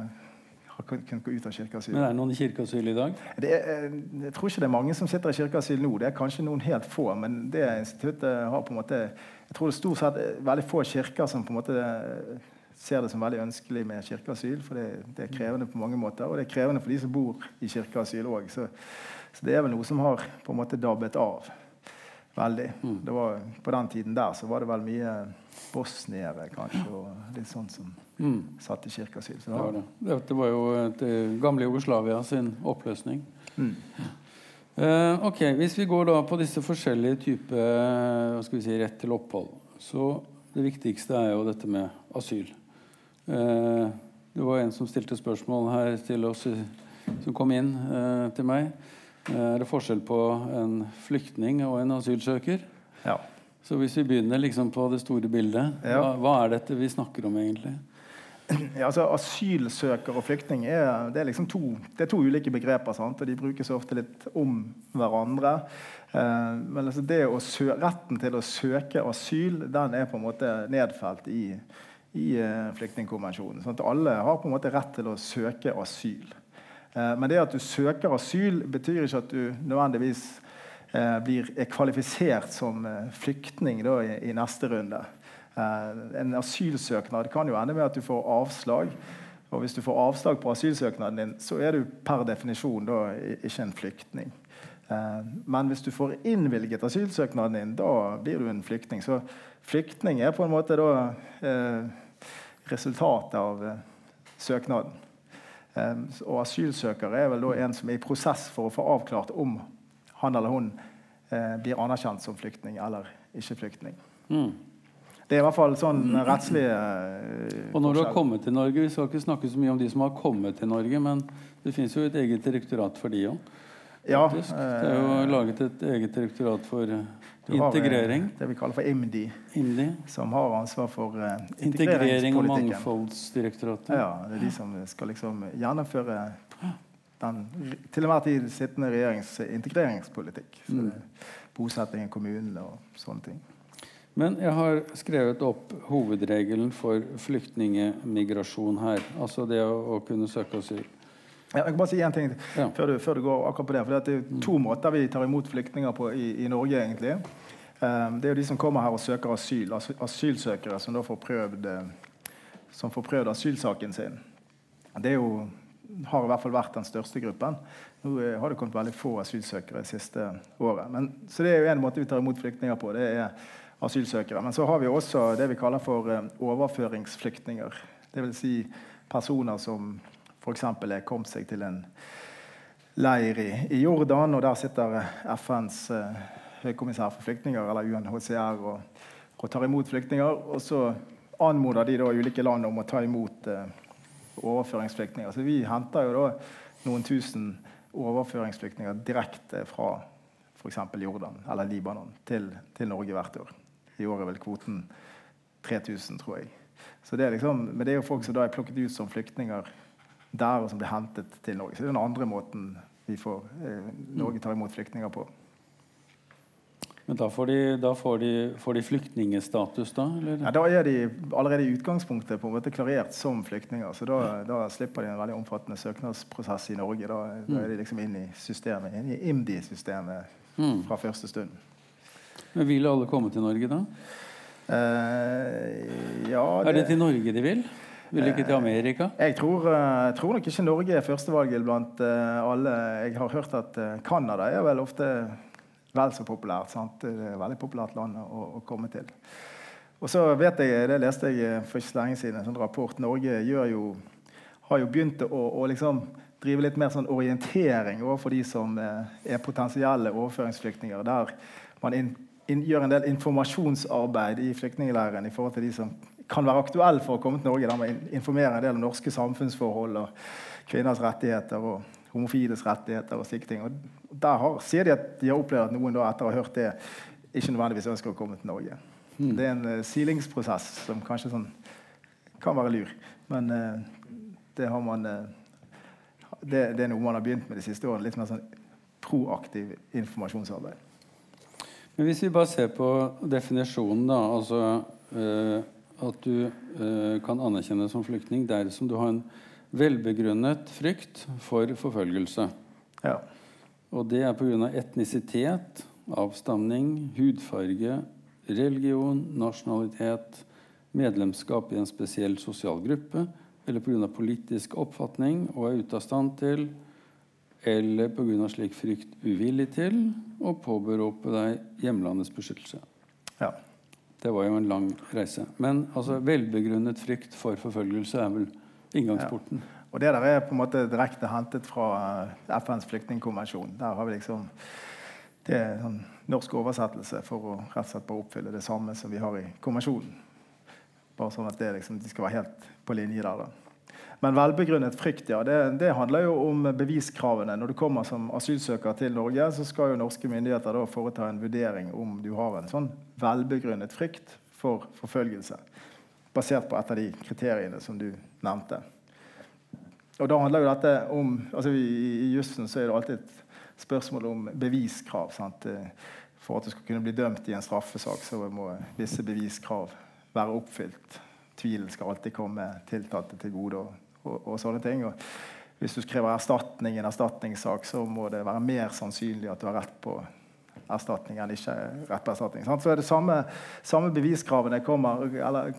har kunnet gå ut av kirkeasyl. Men Er det noen i kirkeasyl i dag? Er, jeg tror ikke det er mange som sitter i kirkeasyl nå. Det er kanskje noen helt få. Men det instituttet har på en måte Jeg tror det er stort sett veldig få kirker som på en måte ser det som veldig ønskelig med kirkeasyl. For det, det, er krevende på mange måter. Og det er krevende for de som bor i kirkeasyl òg. Så, så, det er vel noe som har på en måte dabbet av veldig. Mm. Var, på den tiden der så var det vel mye bosniere kanskje, og litt sånn som mm. satt i kirkeasyl. Det, var det. Dette var jo et eh, gamle Jugoslavia sin oppløsning. Mm. Uh, ok, Hvis vi går da på disse forskjellige typer hva skal vi si, rett til opphold, så det viktigste er jo dette med asyl. Uh, det var en som stilte spørsmål her til oss som kom inn uh, til meg. Er det forskjell på en flyktning og en asylsøker? Ja. Så hvis vi begynner liksom på det store bildet, ja. hva, hva, er dette vi snakker om egentlig? [CLEARS THROAT] Ja, altså Asylsøker og flyktning er, det er liksom to, det er to ulike begreper. Sant? og De brukes ofte litt om hverandre. Eh, men altså å retten til å søke asyl den er på en måte nedfelt i, i uh, flyktningkonvensjonen. Alle har på en måte rett til å søke asyl. Eh, men det at du søker asyl, betyr ikke at du nødvendigvis eh, blir, er kvalifisert som eh, flyktning da, i, i, neste runde. En asylsøknad kan jo ende med at du får avslag. Og hvis du får avslag på asylsøknaden din, så er du per definisjon da ikke en flyktning. Men hvis du får innvilget asylsøknaden din, da blir du en flyktning. Så flyktning er på en måte da resultatet av søknaden. Og asylsøker er vel da en som er i prosess for å få avklart om han eller hun blir anerkjent som flyktning eller ikke flyktning. Mm. Det er i hvert fall sånn rettslige uh, Og når du har kommet til Norge Vi skal ikke snakke så mye om de som har kommet til Norge, men det fins jo et eget direktorat for de òg. Ja, det er jo eh, laget et eget direktorat for integrering. Det vi kaller for IMDi, IMDi. som har ansvar for uh, Integrering og mangfoldsdirektoratet. Ja, det er de som skal liksom gjennomføre den til enhver tid sittende regjerings integreringspolitikk. Mm. Bosetting i kommunene og sånne ting. Men jeg har skrevet opp hovedregelen for flyktningemigrasjon her. Altså det å, å kunne søke asyl. Jeg kan bare si en ting ja. før, du, før, du, går akkurat på det. For det er to måter vi tar imot flyktninger på i, i Norge. egentlig. Um, det er jo de som kommer her og søker asyl. Asylsøkere som da får prøvd, eh, som får prøvd asylsaken sin. Det er jo, har i hvert fall vært den største gruppen. Nå eh, har det kommet veldig få asylsøkere det siste året. Men, så det er jo en måte vi tar imot flyktninger på. det er asylsøkere. Men så har vi også det vi kaller for overføringsflyktninger. Dvs. Si personer som f.eks. kommet seg til en leir i, i, Jordan, og der sitter FNs eh, høykommissær for flyktninger, eller UNHCR, og, og, tar imot flyktninger. Og så anmoder de da ulike land om å ta imot eh, overføringsflyktninger. Så vi henter jo da noen tusen overføringsflyktninger direkte fra f.eks. Jordan eller Libanon til, til, Norge hvert år. I år er vel kvoten 3000, tror jeg. Så det er liksom, men det er jo folk som da er plukket ut som flyktninger der, og som blir hentet til Norge. Så det er den andre måten vi får, eh, Norge tar imot flyktninger på. Men da får de, da får de, får de flyktningestatus, da? Eller? Ja, Da er de allerede i utgangspunktet på en måte klarert som flyktninger. Så da, da slipper de en veldig omfattende søknadsprosess i Norge. Da, mm. da er de liksom inn i systemet, inn i IMDi-systemet mm. fra første stund. Men vil alle komme til Norge, da? Uh, ja, det... Er det til Norge de vil? Vil ikke til Amerika? Jeg tror, jeg eh, tror, nok ikke Norge er førstevalget blant alle. Jeg har hørt at Canada er vel ofte vel så populært. Sant? Det er et veldig populært land å, å, komme til. Og så vet jeg, det leste jeg for ikke så lenge siden, en sånn rapport. Norge jo, har jo begynt å, å liksom drive litt mer sånn orientering overfor de som er potensielle overføringsflyktninger. Der man in, in, gjør en del informasjonsarbeid i flyktningleiren i forhold til de som kan være aktuelle for å komme til Norge. Der man informerer en del om norske samfunnsforhold og kvinners rettigheter og homofiles rettigheter. og slike ting. Og der har, sier de at de har opplevd at noen da, etter å ha hørt det, ikke nødvendigvis ønsker å komme til Norge. Mm. Det er en uh, silingsprosess som kanskje sånn, kan være lur. Men uh, det, har man, uh, det, det, er noe man har begynt med de siste årene. Litt mer sånn proaktiv informasjonsarbeid. Men Hvis vi bare ser på definisjonen, da. altså at du eh, kan anerkjennes som flyktning dersom du har en velbegrunnet frykt for forfølgelse. Ja. Og det er pga. etnisitet, avstamning, hudfarge, religion, nasjonalitet, medlemskap i en spesiell sosial gruppe, eller pga. politisk oppfatning og er ute av stand til, eller pga. slik frykt uvillig til, å påberope deg hjemlandets beskyttelse. Ja. Det var jo en lang reise. Men altså, velbegrunnet frykt for forfølgelse er vel inngangsporten. Ja. Og det der er på en måte direkte hentet fra eh, FNs flyktningkonvensjon. Der har vi liksom det er en sånn norsk oversettelse for å rett og slett bare oppfylle det samme som vi har i konvensjonen. Bare sånn at det liksom, de skal være helt på linje der. da. Men velbegrunnet frykt, ja, det, det, handler jo om beviskravene. Når du kommer som asylsøker til Norge, så skal jo norske myndigheter da foreta en vurdering om du har en sånn velbegrunnet frykt for forfølgelse. Basert på et av de kriteriene som du nevnte. Og da handler jo dette om, altså I, i jussen så er det alltid et spørsmål om beviskrav. Sant? For at du skal kunne bli dømt i en straffesak, så må visse beviskrav være oppfylt. Tvilen skal alltid komme tiltalte til gode. og og, og sånne ting. Og hvis du skriver erstatning i en erstatningssak, så må det være mer sannsynlig at du har rett på erstatning enn ikke rett på erstatning. Sant? Så er det samme, samme beviskravene kommer,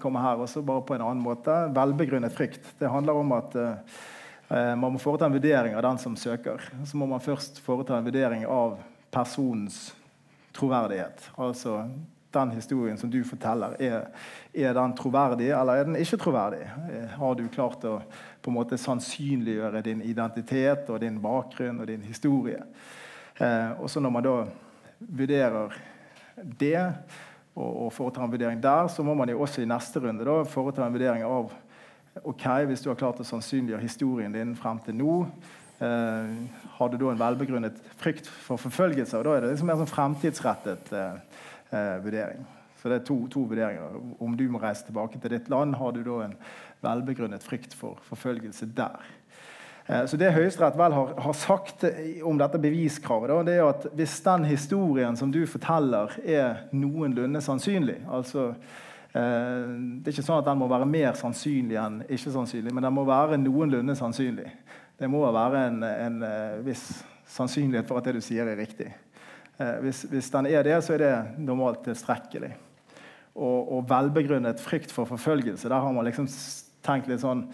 kommer, her, også bare på en annen måte. Velbegrunnet frykt. Det handler om at uh, man må foreta en vurdering av den som søker. Så må man først foreta en vurdering av personens troverdighet. Altså den historien som du forteller, er, er, den troverdig eller er den ikke troverdig? Eh, har du klart å på en måte sannsynliggjøre din identitet og din bakgrunn og din historie? Eh, og så når man da vurderer det, og, og foretar en vurdering der, så må man jo også i neste runde da, foreta en vurdering av ok, Hvis du har klart å sannsynliggjøre historien din frem til nå, eh, har du da en velbegrunnet frykt for forfølgelse? og Da er det liksom mer sånn fremtidsrettet eh, eh, vurdering. Så det er to, to, vurderinger. Om du må reise tilbake til ditt land, har du da en velbegrunnet frykt for forfølgelse der. Eh, så Det Høyesterett vel har, har, sagt om dette beviskravet, da, det er at hvis den historien som du forteller, er noenlunde sannsynlig altså eh, Det er ikke sånn at den må være mer sannsynlig enn ikke sannsynlig, men den må være noenlunde sannsynlig. Det må være en, en, eh, viss sannsynlighet for at det du sier, er riktig. Hvis, hvis, den er det, så er det normalt tilstrekkelig. Og, og velbegrunnet frykt for forfølgelse, der har man liksom tenkt litt sånn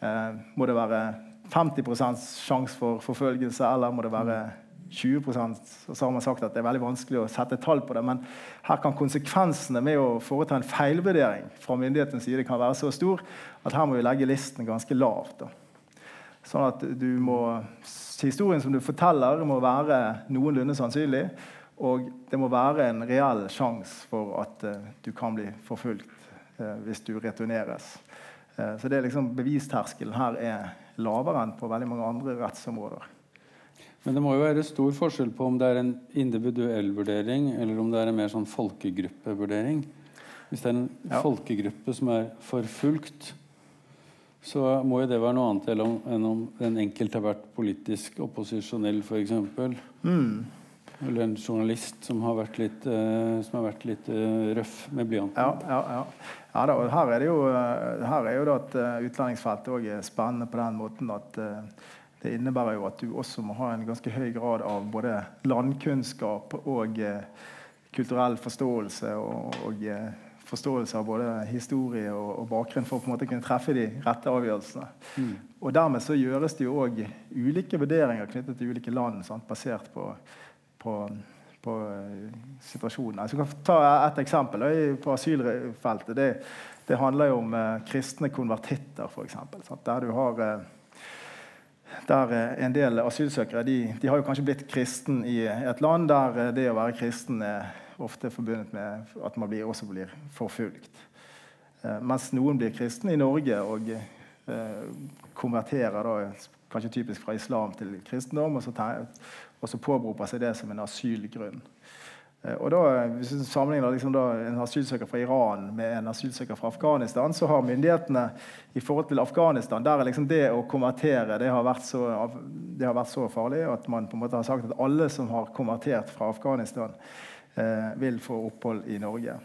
eh, Må det være 50 sjanse for forfølgelse, eller må det være 20 Og så har man sagt at det er veldig vanskelig å sette tall på det. Men her kan konsekvensene med å foreta en feilvurdering fra myndighetens side kan være så stor at her må vi legge listen ganske lavt. Da. Sånn at du må, Historien som du forteller, må være noenlunde sannsynlig. Og det må være en reell sjanse for at uh, du kan bli forfulgt uh, hvis du returneres. Uh, så det er liksom Bevisterskelen her er lavere enn på veldig mange andre rettsområder. Men det må jo være stor forskjell på om det er en individuell vurdering eller om det er en mer sånn folkegruppevurdering. Hvis det er en ja. folkegruppe som er forfulgt, så må jo det være noe annet enn om den enkelte har vært politisk opposisjonell, f.eks. Mm. Eller en journalist som har vært litt, uh, har vært litt uh, røff med blyanten. Ja, ja, ja. Ja, da, her er det jo, eh, her er jo da at utlendingsfeltet òg er spennende på den måten at uh, det innebærer jo at du også må ha en ganske høy grad av både landkunnskap og kulturell forståelse og, og forståelse av både historie og, og, bakgrunn for å på en måte kunne treffe de rette avgjørelsene. Mm. Og Dermed så gjøres det jo òg ulike vurderinger knyttet til ulike land, sant, basert på, på på eh, situasjonen. Jeg skal ta et eksempel på asylfeltet. Det, det handler jo om eh, kristne konvertitter, f.eks. Der du har eh, der en del asylsøkere de, de, har jo kanskje blitt kristen i et land der det å være kristen er ofte forbundet med at man blir, også blir forfulgt. mens noen blir kristne i Norge og eh, konverterer da, kanskje typisk fra islam til kristendom, og så, og så påberoper seg det som en asylgrunn. Eh, og da, Hvis du sammenligner liksom da, en asylsøker fra Iran med en asylsøker fra Afghanistan, så har myndighetene i forhold til Afghanistan der er liksom det å konvertere det har, vært så, har vært så farlig at man på en måte har sagt at alle som har konvertert fra Afghanistan, eh, vil få opphold i Norge.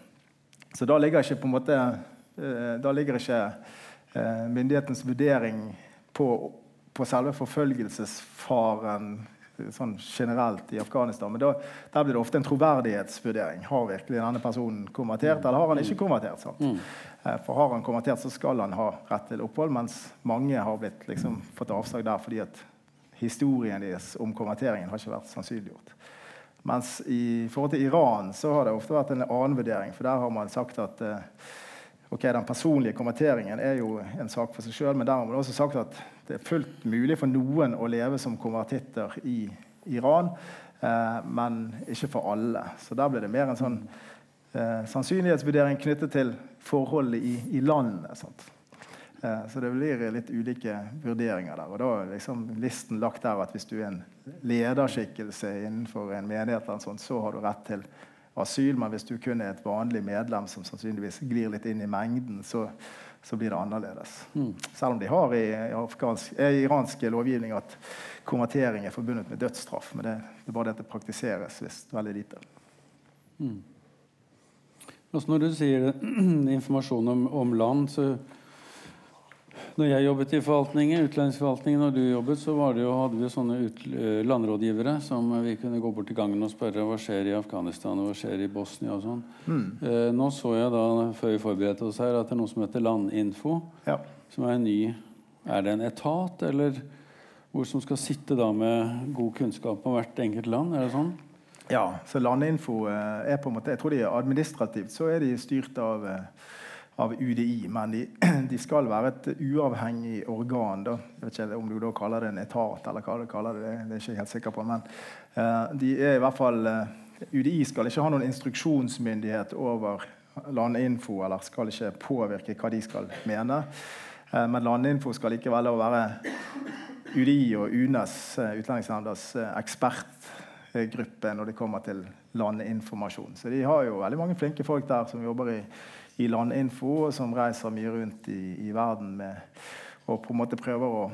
Så da ligger ikke på en måte eh, da ligger ikke eh, myndighetens vurdering på, på selve forfølgelsesfaren sånn generelt i Afghanistan. Men da, der blir det ofte en troverdighetsvurdering. Har virkelig denne personen konvertert, eller har han ikke konvertert? Mm. Eh, for har han konvertert, så skal han ha rett til opphold, mens mange har blitt, liksom, fått avslag der fordi at historien deres om konverteringen har ikke vært sannsynliggjort. Mens i forhold til Iran så har det ofte vært en annen vurdering. For der har man sagt at eh, ok, den personlige konverteringen er jo en sak for seg sjøl, men der har man også sagt at det er fullt mulig for noen å leve som konvertitter i Iran, eh, men ikke for alle. Så der blir det mer en sånn eh, sannsynlighetsvurdering knyttet til forholdet i, i landet. Eh, så det blir litt ulike vurderinger der. Og da er liksom listen lagt der at hvis du er en lederskikkelse innenfor en menighet, sånt, så har du rett til asyl. Men hvis du kun er et vanlig medlem som sannsynligvis glir litt inn i mengden, så så blir det annerledes. Mm. Selv om de har i, afghansk, i iranske lovgivning at konvertering er forbundet med dødsstraff. Men det, det er bare det at det praktiseres visst veldig lite. Mm. Også når du sier [CLEARS THROAT] informasjon om, om, land, så Når jeg jobbet i forvaltningen, utlendingsforvaltningen, og du jobbet, så det jo, hadde vi sånne ut, eh, landrådgivere som vi kunne gå bort til gangen og spørre hva skjer i Afghanistan og hva skjer i Bosnia. og sånn. Mm. Eh, nå så jeg da, før vi forberedte oss her, at det er noe som heter Landinfo. Ja. Som er en ny Er det en etat, eller hvor som skal sitte da med god kunnskap om hvert enkelt land? Er det sånn? Ja, så Landinfo eh, er på en måte Jeg tror de er administrativt så er de styrt av eh, av UDI, men de, [CLEARS THROAT] de, skal være et uavhengig organ. Da. Jeg vet ikke om du da kaller det en etat, eller hva du kaller det. Det er jeg ikke helt sikker på. Men uh, de er i hvert fall uh, UDI skal ikke ha noen instruksjonsmyndighet over Landinfo, eller skal ikke påvirke hva de skal mene. Uh, men Landinfo skal likevel være UDI og UNES, Utlendingsnemndas ekspertgruppe når det kommer til landinformasjon. Så de har jo veldig mange flinke folk der som jobber i i Landinfo, som reiser mye rundt i, i verden med, og på en måte prøver å,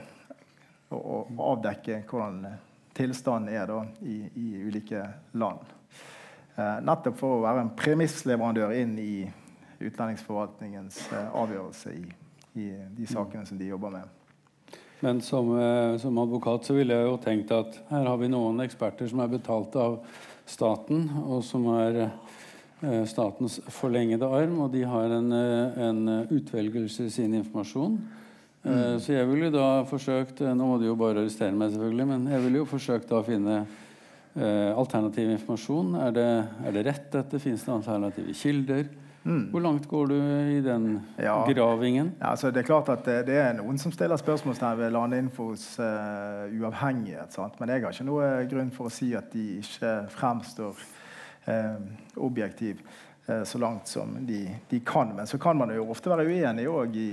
å, å avdekke hvordan tilstanden er da, i, i, ulike land. Eh, nettopp for å være en premissleverandør inn i utlendingsforvaltningens eh, avgjørelse i, i, de sakene som de jobber med. Men som, eh, som, advokat så ville jeg jo tenkt at her har vi noen eksperter som er betalt av staten, og som er statens forlengede arm, og de har en, eh, en utvelgelse i sin informasjon. Eh, mm. Så jeg ville da forsøkt Nå må de jo bare arrestere meg, selvfølgelig, men jeg ville jo forsøkt da å finne alternativ informasjon. Er det, er det rett, dette? Fins det alternative kilder? Mm. Hvor langt går du i den ja. gravingen? Ja, altså det er klart at det, det er noen som stiller spørsmålstegn ved Landinfos uh, uavhengighet. Sant? Men jeg har ikke noe grunn for å si at de ikke fremstår Eh, objektiv eh, så langt som de, de, kan. Men så kan man jo ofte være uenig i,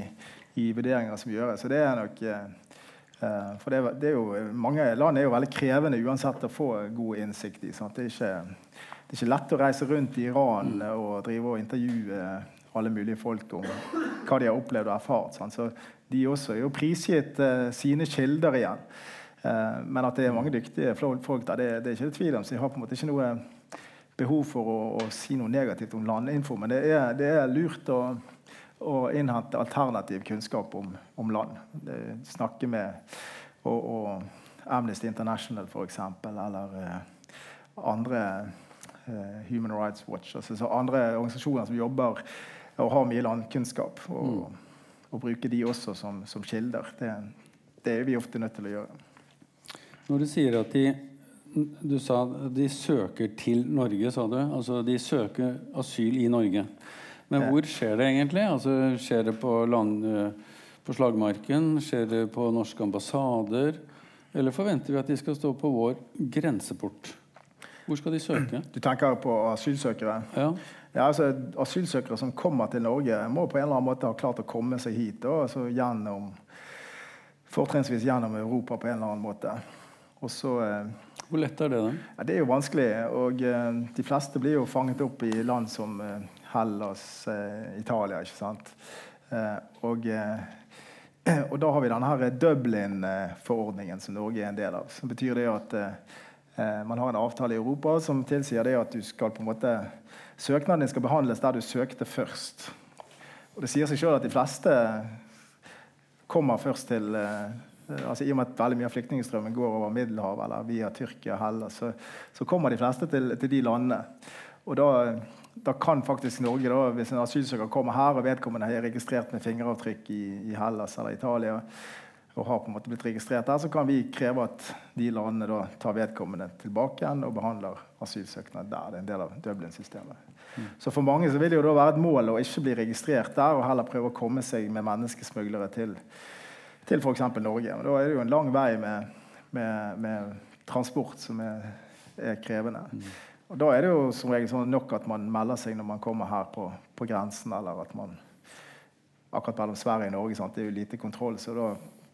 i, vurderinger som gjøres. Så det er nok eh, for det, det er jo, Mange land er jo veldig krevende uansett å få god innsikt i. Det, er ikke, det er ikke lett å reise rundt i Iran og drive og intervjue alle mulige folk om hva de har opplevd og erfart. Sant? Så de også er jo prisgitt sine kilder igjen. Men at det er mange dyktige folk der, det, det er ikke det tvil om. Så jeg har på en måte ikke noe behov for å, å, si noe negativt om landinfo, men det er, det er lurt å, å, innhente alternativ kunnskap om, om land. Det, snakke med og, og Amnesty International, f.eks., eller eh, andre eh, Human Rights Watch, altså andre organisasjoner som jobber og har mye landkunnskap. Og, mm. og bruke de også som, som kilder. Det, det er vi ofte nødt til å gjøre. Når du sier at de du sa de søker til Norge, sa du. Altså de søker asyl i Norge. Men hvor skjer det egentlig? Altså, skjer det på, land, på slagmarken? Skjer det på norske ambassader? Eller forventer vi at de skal stå på vår grenseport? Hvor skal de søke? Du tenker på asylsøkere? Ja. ja altså, asylsøkere som kommer til Norge, må på en eller annen måte ha klart å komme seg hit. Da, altså gjennom, fortrinnsvis gjennom Europa på en eller annen måte. Så eh, hvor lett er det? da? Ja, det er jo vanskelig. og uh, De fleste blir jo fanget opp i land som uh, Hellas, Italia. ikke sant? og, [CLEARS THROAT] og, da har vi denne Dublin-forordningen som Norge er en del av. Som betyr det at man har en avtale i Europa som tilsier det at du skal på en måte søknaden din skal behandles der du søkte først. Og Det sier seg sjøl at de fleste kommer først til Eh, altså I og med at veldig mye av flyktningstrømmen går over Middelhavet eller via Tyrkia Hellas, så, så, kommer de fleste til, til de landene. Og da, da, kan faktisk Norge, da, hvis en asylsøker kommer her og vedkommende er registrert med fingeravtrykk i, i, Hellas eller Italia, og har på en måte blitt registrert der, så kan vi kreve at de landene da tar vedkommende tilbake igjen og behandler asylsøknad der. Det er en del av Dublin-systemet. Mm. Så for mange så vil det jo da være et mål å ikke bli registrert der, og heller prøve å komme seg med menneskesmuglere til til f.eks. Norge. Og da er det jo en lang vei med, med, med transport som er, er krevende. Mm. Og Da er det jo som regel sånn nok at man melder seg når man kommer her på, på grensen, eller at man Akkurat mellom Sverige og Norge sant? det er jo lite kontroll, så da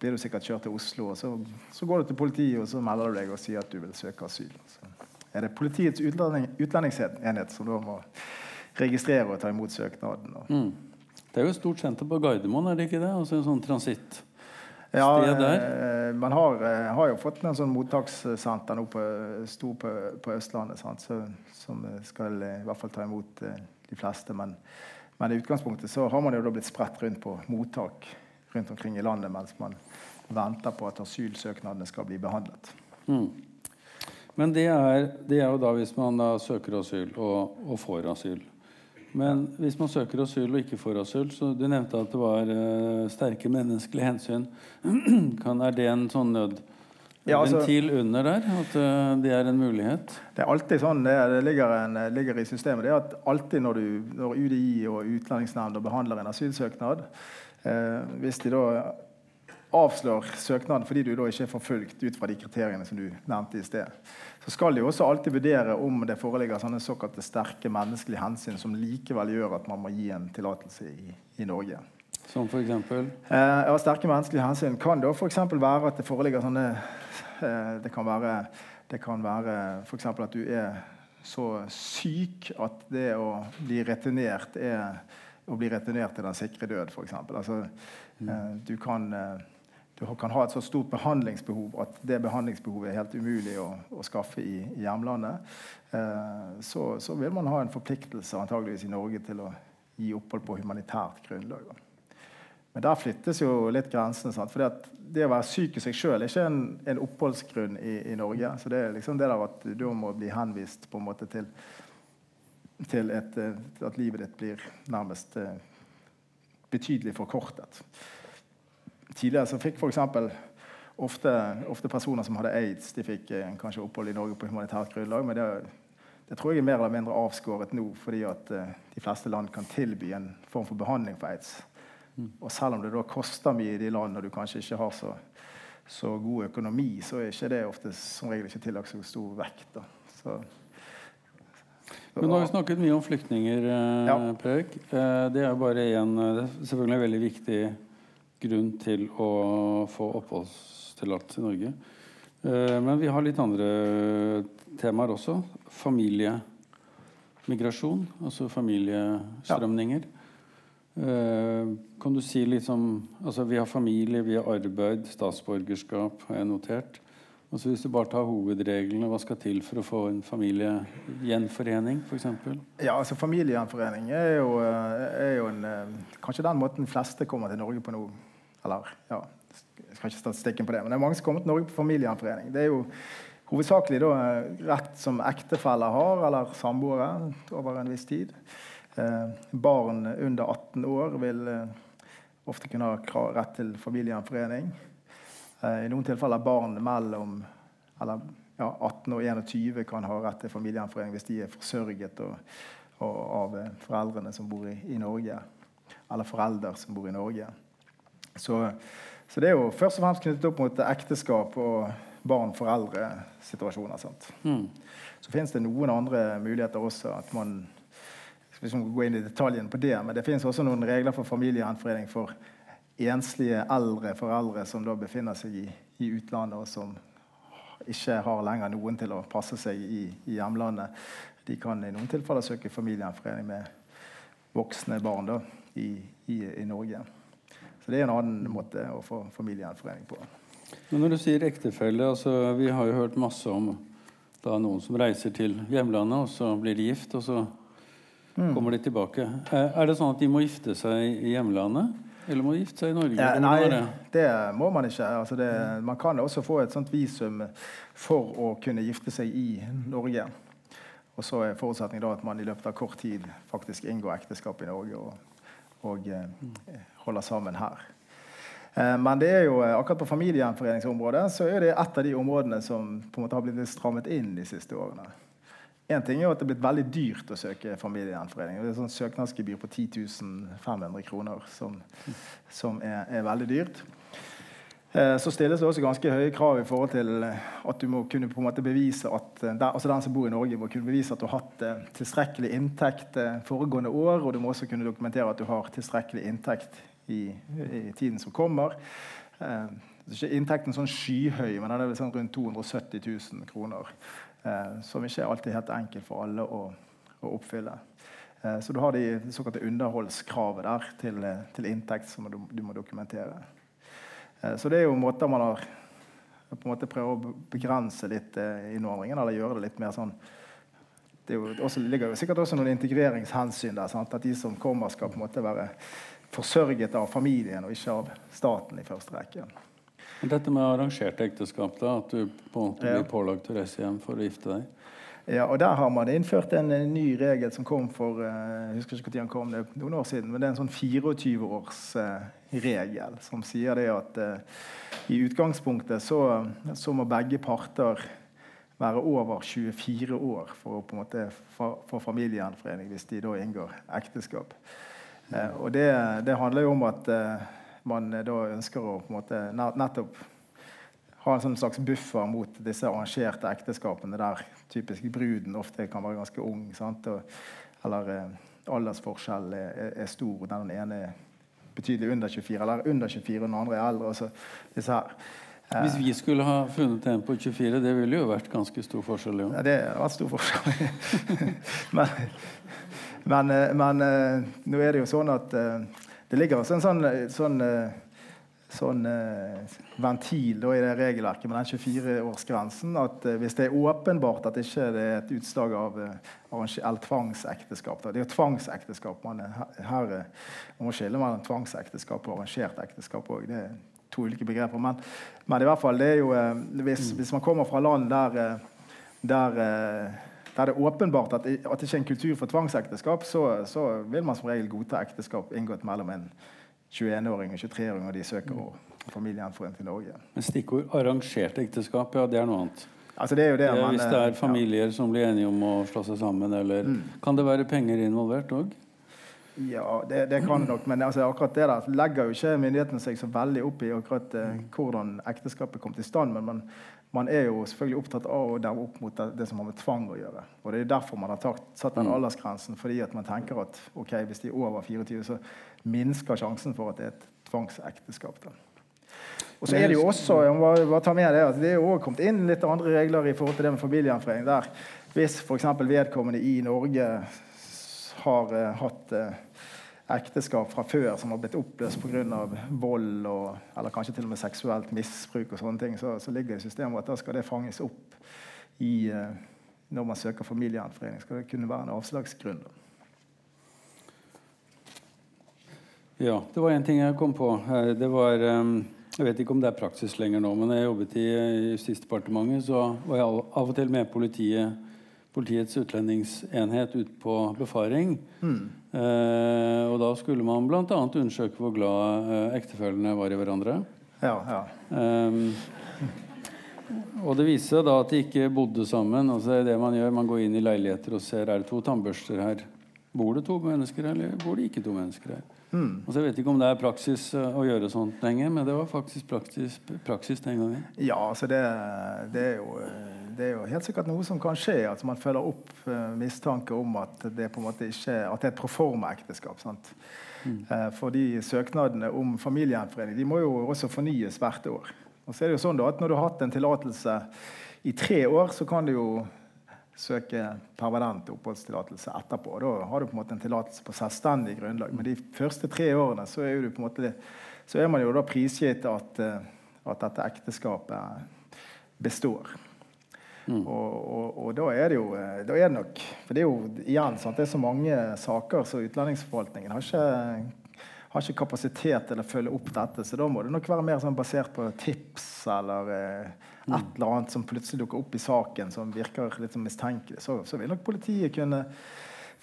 blir du sikkert kjørt til Oslo. og så, så, går du til politiet og så melder du deg og sier at du vil søke asyl. Så er det Politiets utlending, utlendingsenhet som da må registrere og ta imot søknaden. Mm. Det er jo et stort senter på Gardermoen, er det ikke det? Altså en sånn transitt? Ja, eh, man har, eh, har, jo fått en sånn mottakssenter nå på, stor på, på Østlandet så, som skal i hvert fall ta imot eh, de fleste. Men, men, i utgangspunktet så har man jo da blitt spredt rundt på mottak rundt omkring i landet mens man venter på at asylsøknadene skal bli behandlet. Mm. Men det er, det er, jo da hvis man da søker asyl og, og, får asyl. Men hvis man søker asyl og ikke får asyl så Du nevnte at det var uh, sterke menneskelige hensyn. [CLEARS THROAT] kan, er det en sånn nød ja, altså, ventil under der? At uh, det er en mulighet? Det er alltid sånn det, det ligger, en, ligger, i systemet. Det er at alltid når, du, når UDI og Utlendingsnemnda behandler en asylsøknad, uh, hvis de da avslår søknaden fordi du da ikke er forfulgt ut fra de kriteriene som du nevnte i sted, så skal de også alltid vurdere om det foreligger sånne såkalte sterke menneskelige hensyn som likevel gjør at man må gi en tillatelse i, i, Norge. Som eksempel? Eh, ja, sterke menneskelige hensyn kan da f.eks. være at det foreligger sånne eh, Det kan være, det kan være f.eks. at du er så syk at det å bli returnert er å bli returnert til den sikre død, f.eks. Altså, mm. eh, du kan eh, du kan ha et så stort behandlingsbehov at det behandlingsbehovet er helt umulig å, å skaffe i, i hjemlandet, eh, så, så, vil man ha en forpliktelse antageligvis i Norge til å gi opphold på humanitært grunnlag. Men der flyttes jo litt grensene. For det å være syk i seg sjøl er ikke en, en oppholdsgrunn i, i, Norge. Så det er liksom det der at du må bli henvist på en måte til, til et, at livet ditt blir nærmest eh, betydelig forkortet. Tidligere så fikk f.eks. Ofte, ofte personer som hadde aids, de fikk eh, kanskje opphold i Norge på humanitært grunnlag. Men det, det, tror jeg er mer eller mindre avskåret nå, fordi at eh, de fleste land kan tilby en form for behandling for aids. Mm. Og selv om det da koster mye i de landene og du kanskje ikke har så, så god økonomi, så er ikke det ofte som regel ikke tillagt så stor vekt. Da. Så, men nå har vi snakket mye om flyktninger, eh, ja. Preik. Eh, det er jo bare én selvfølgelig en veldig viktig grunn til å få oppholdstillatelse i Norge. Eh, men vi har litt andre temaer også. Familiemigrasjon, altså familiestrømninger. Ja. Eh, kan du si litt om altså Vi har familie, vi har arbeid, statsborgerskap, har jeg notert. Altså hvis du bare tar hovedreglene, Hva skal til for å få en familiegjenforening? For eksempel? ja, altså Familiegjenforening er jo, er jo en, eh, kanskje den måten fleste kommer til Norge på nå. Eller, ja, jeg skal ikke statistikken på det, men det er mange som kommer til Norge på familiegjenforening. Det er jo hovedsakelig da, rett som ektefeller har, eller samboere, over en viss tid. Eh, barn under 18 år vil eh, ofte kunne ha rett til familiegjenforening. Eh, I noen tilfeller barn mellom eller, ja, 18 og 21 kan ha rett til familiegjenforening hvis de er forsørget og, og av eh, foreldrene som bor i, i Norge. Eller foreldre som bor i Norge. Så, så, det er jo først og fremst knyttet opp mot ekteskap og barn-foreldre-situasjoner. Mm. Så finnes det noen andre muligheter også. at man hvis man gå inn i detaljen på det, Men det finnes også noen regler for familiegjenforening for enslige eldre foreldre som da befinner seg i, i, utlandet, og som ikke har lenger noen til å passe seg i, i hjemlandet. De kan i noen tilfeller søke familiegjenforening med voksne barn da, i, i Norge. Så det er en annen måte å få familiegjenforening på. Men når du sier ektefelle, altså, Vi har jo hørt masse om da noen som reiser til hjemlandet, og så blir de gift, og så mm. kommer de tilbake. Er det sånn at de må gifte seg i hjemlandet? Eller må de gifte seg i Norge? Ja, nei, det? det? må man ikke. Altså det, man kan også få et sånt visum for å kunne gifte seg i Norge. Og så er forutsetningen da at man i løpet av kort tid faktisk inngår ekteskap i Norge. og og holde holder sammen her. Eh, men det er jo, eh, akkurat på familiegjenforeningsområdet så er det et av de områdene som på en måte har blitt strammet inn de siste årene. En ting er jo at det er blitt veldig dyrt å søke familiegjenforening. Det er sånn søknadsgebyr på 10 500 kroner, som, som er, er, veldig dyrt. Eh, så stilles det også ganske høye krav i forhold til eh, at du må kunne på en måte bevise at eh, altså den som bor i Norge, må kunne bevise at du har hatt tilstrekkelig inntekt foregående år, og du må også kunne dokumentere at du har tilstrekkelig inntekt i, i tiden som kommer. Eh, ikke inntekten sånn skyhøy, men den er sånn rundt 270 000 kroner. Som ikke er alltid helt enkelt for alle å, å oppfylle. Så du har de såkalte underholdskravet der til, til inntekt som du, du må dokumentere. Eh, så det er jo måter man har på en måte prøver å begrense litt eh, innvandringen, eller gjøre det litt mer sånn det, også, ligger jo sikkert også noen integreringshensyn der. Sant? At de som kommer, skal på en måte være forsørget av familien og ikke av staten i første rekke. Dette med arrangerte ekteskap, da, at du på en måte blir pålagt å reise hjem for å gifte deg. Ja, og Der har man innført en, eh, ny regel som kom for eh, jeg husker ikke hvordan kom, det noen år siden, men det er en sånn 24-årsregel som sier det at eh, i utgangspunktet så, så må begge parter være over 24 år for å på en måte få familiegjenforening hvis de da inngår ekteskap. Eh, og det, det handler jo om at eh, man eh, da ønsker å på en måte nettopp ha en sånn slags buffer mot disse arrangerte ekteskapene der typisk bruden ofte kan være ganske ung. Sant? Og, eller eh, aldersforskjell er, er, stor. Den ene er betydelig under 24, eller under 24, og den andre er eldre. Altså, disse her. Eh, Hvis vi skulle ha funnet en på 24, det ville jo vært ganske stor forskjell. Jo. ja, det har vært stor forskjell. [LAUGHS] men men, eh, men eh, nå er det jo sånn at det ligger også en sånn, sånn, sånn eh, ventil da, i det regelverket med den 24-årsgrensen at eh, hvis det er åpenbart at ikke det er et utslag av eh, eller tvangsekteskap da. Det er jo tvangsekteskap. Man, er her, eh, man må skille mellom tvangsekteskap og arrangert ekteskap òg. Det er to ulike begreper. Men, men i hvert fall, det er jo eh, hvis, hvis man kommer fra land der, eh, der der det er åpenbart at, at det ikke er en kultur for tvangsekteskap, så, så vil man som regel godta ekteskap inngått mellom en 21-åring og 23-åring, og de søker å familiegjenforening til Norge. Men stikkord arrangert ekteskap, ja, det er noe annet. Altså det det, Ja, men, hvis det eh, er familier som blir enige om å slå seg sammen, eller Kan det være penger involvert òg? Ja, det, det kan det nok, men altså, akkurat det der legger jo ikke myndighetene seg så veldig opp i akkurat eh, hvordan ekteskapet kom til stand. Men man, man er jo selvfølgelig opptatt av å demme opp mot det, det som har med tvang å gjøre. Og det er derfor man har tatt, satt den aldersgrensen, fordi at man tenker at ok, hvis de er over 24, så minsker sjansen for at det er et tvangsekteskap. Da. Og så er det jo også jeg må bare, ta med det, at det er jo også kommet inn litt andre regler i forhold til det med familiegjenforening. der Hvis f.eks. vedkommende i Norge har uh, hatt eh, ekteskap fra før som har blitt oppløst pga. vold og, eller kanskje til og med seksuelt misbruk, og sånne ting, så, så ligger det i systemet at da skal det fanges opp i, eh, når man søker familiegjenforening. Skal det kunne være en avslagsgrunn. Ja, det var en ting jeg kom på. Det var ehm, Jeg vet ikke om det er praksis lenger nå, men jeg jobbet i eh, Justisdepartementet, så var jeg av og til med politiet, Politiets utlendingsenhet ut på befaring. Eh, og da skulle man bl.a. undersøke hvor glad eh, ektefellene var i hverandre. Ja, ja. Ehm, og det viser seg da at de ikke bodde sammen. altså det er det Man gjør, man går inn i leiligheter og ser er det to tannbørster her. Bor det to mennesker her, eller bor det ikke to mennesker her? Altså jeg vet ikke om det er praksis eh, å gjøre sånt lenger, men det var faktisk praksis, praksis den gangen. Ja, altså det, det, er jo, det er jo helt sikkert noe som kan skje. At man følger opp uh, mistanke om at det på en måte ikke at det er et proforma-ekteskap. Mm. Uh, fordi søknadene om familiegjenforening de må jo også fornyes hvert år. Og så er det jo sånn da at Når du har hatt en tillatelse i tre år, så kan du jo søke permanent oppholdstillatelse etterpå. Da har du på en måte en tillatelse på selvstendig grunnlag. Men de første tre årene så er, jo du på en måte, så er man jo da prisgitt at, eh, at dette ekteskapet består. Og, og, og da er det jo eh, da er det nok For det er jo igjen sant, det er så mange saker så utlendingsforvaltningen har ikke, har ikke kapasitet til å følge opp dette. Så da må det nok være mer sånn basert på tips eller eh, et eller annet som plutselig dukker opp i saken som virker litt sånn mistenkelig. Så, så vil nok politiet kunne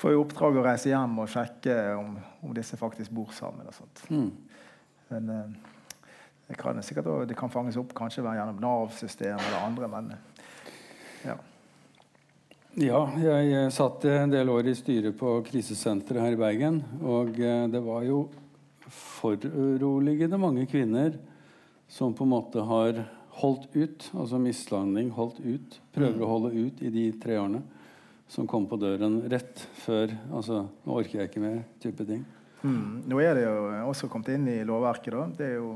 få i oppdrag å reise hjem og sjekke om, om disse faktisk bor sammen. og sånt. Men eh, det kan sikkert det kan fanges opp kanskje gjennom Nav-systemet eller andre, men ja. Ja, jeg eh, satt en del år i styret på krisesenteret her i Bergen. Og eh, det var jo foruroligende mange kvinner som på en måte har holdt ut, altså mislanding, holdt ut, prøver å holde ut i de tre årene. Som kom på døren rett før altså, 'Nå orker jeg ikke mer', type ting. Mm. Nå er det jo også kommet inn i lovverket. da. Det er jo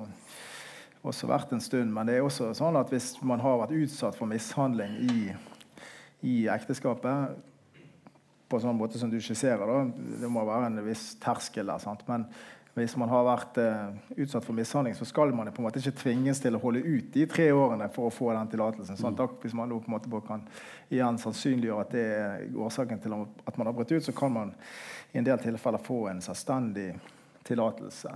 også vært en stund. Men det er også sånn at hvis man har vært utsatt for mishandling i, i ekteskapet på sånn måte som du skisserer, da, det må være en viss terskel der. sant? Men hvis man har vært eh, utsatt for mishandling, så skal man på en måte ikke tvinges til å holde ut de tre årene for å få den tillatelsen. Sånn, at hvis man på en måte kan igjen sannsynliggjøre at det er årsaken til at man har brutt ut, så kan man i en del tilfeller få en selvstendig tillatelse.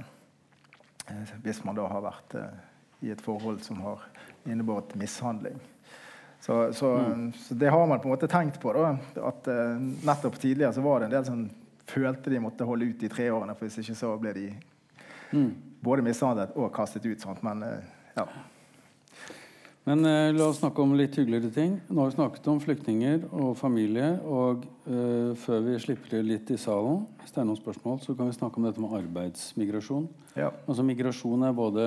Eh, hvis man da har vært eh, i et forhold som har innebåret mishandling. Så, så, mm. så, det har man på en måte tenkt på. da, at uh, Nettopp tidligere så var det en del som følte de måtte holde ut i tre årene, for hvis ikke så ble de mm. både mishandlet og kastet ut. Sant? Men uh, ja. Men eh, la oss snakke om litt hyggeligere ting. Nå har vi snakket om flyktninger og familie. Og eh, før vi slipper til litt i salen, hvis det er noen spørsmål, så kan vi snakke om dette med arbeidsmigrasjon. Ja. Altså Migrasjon er både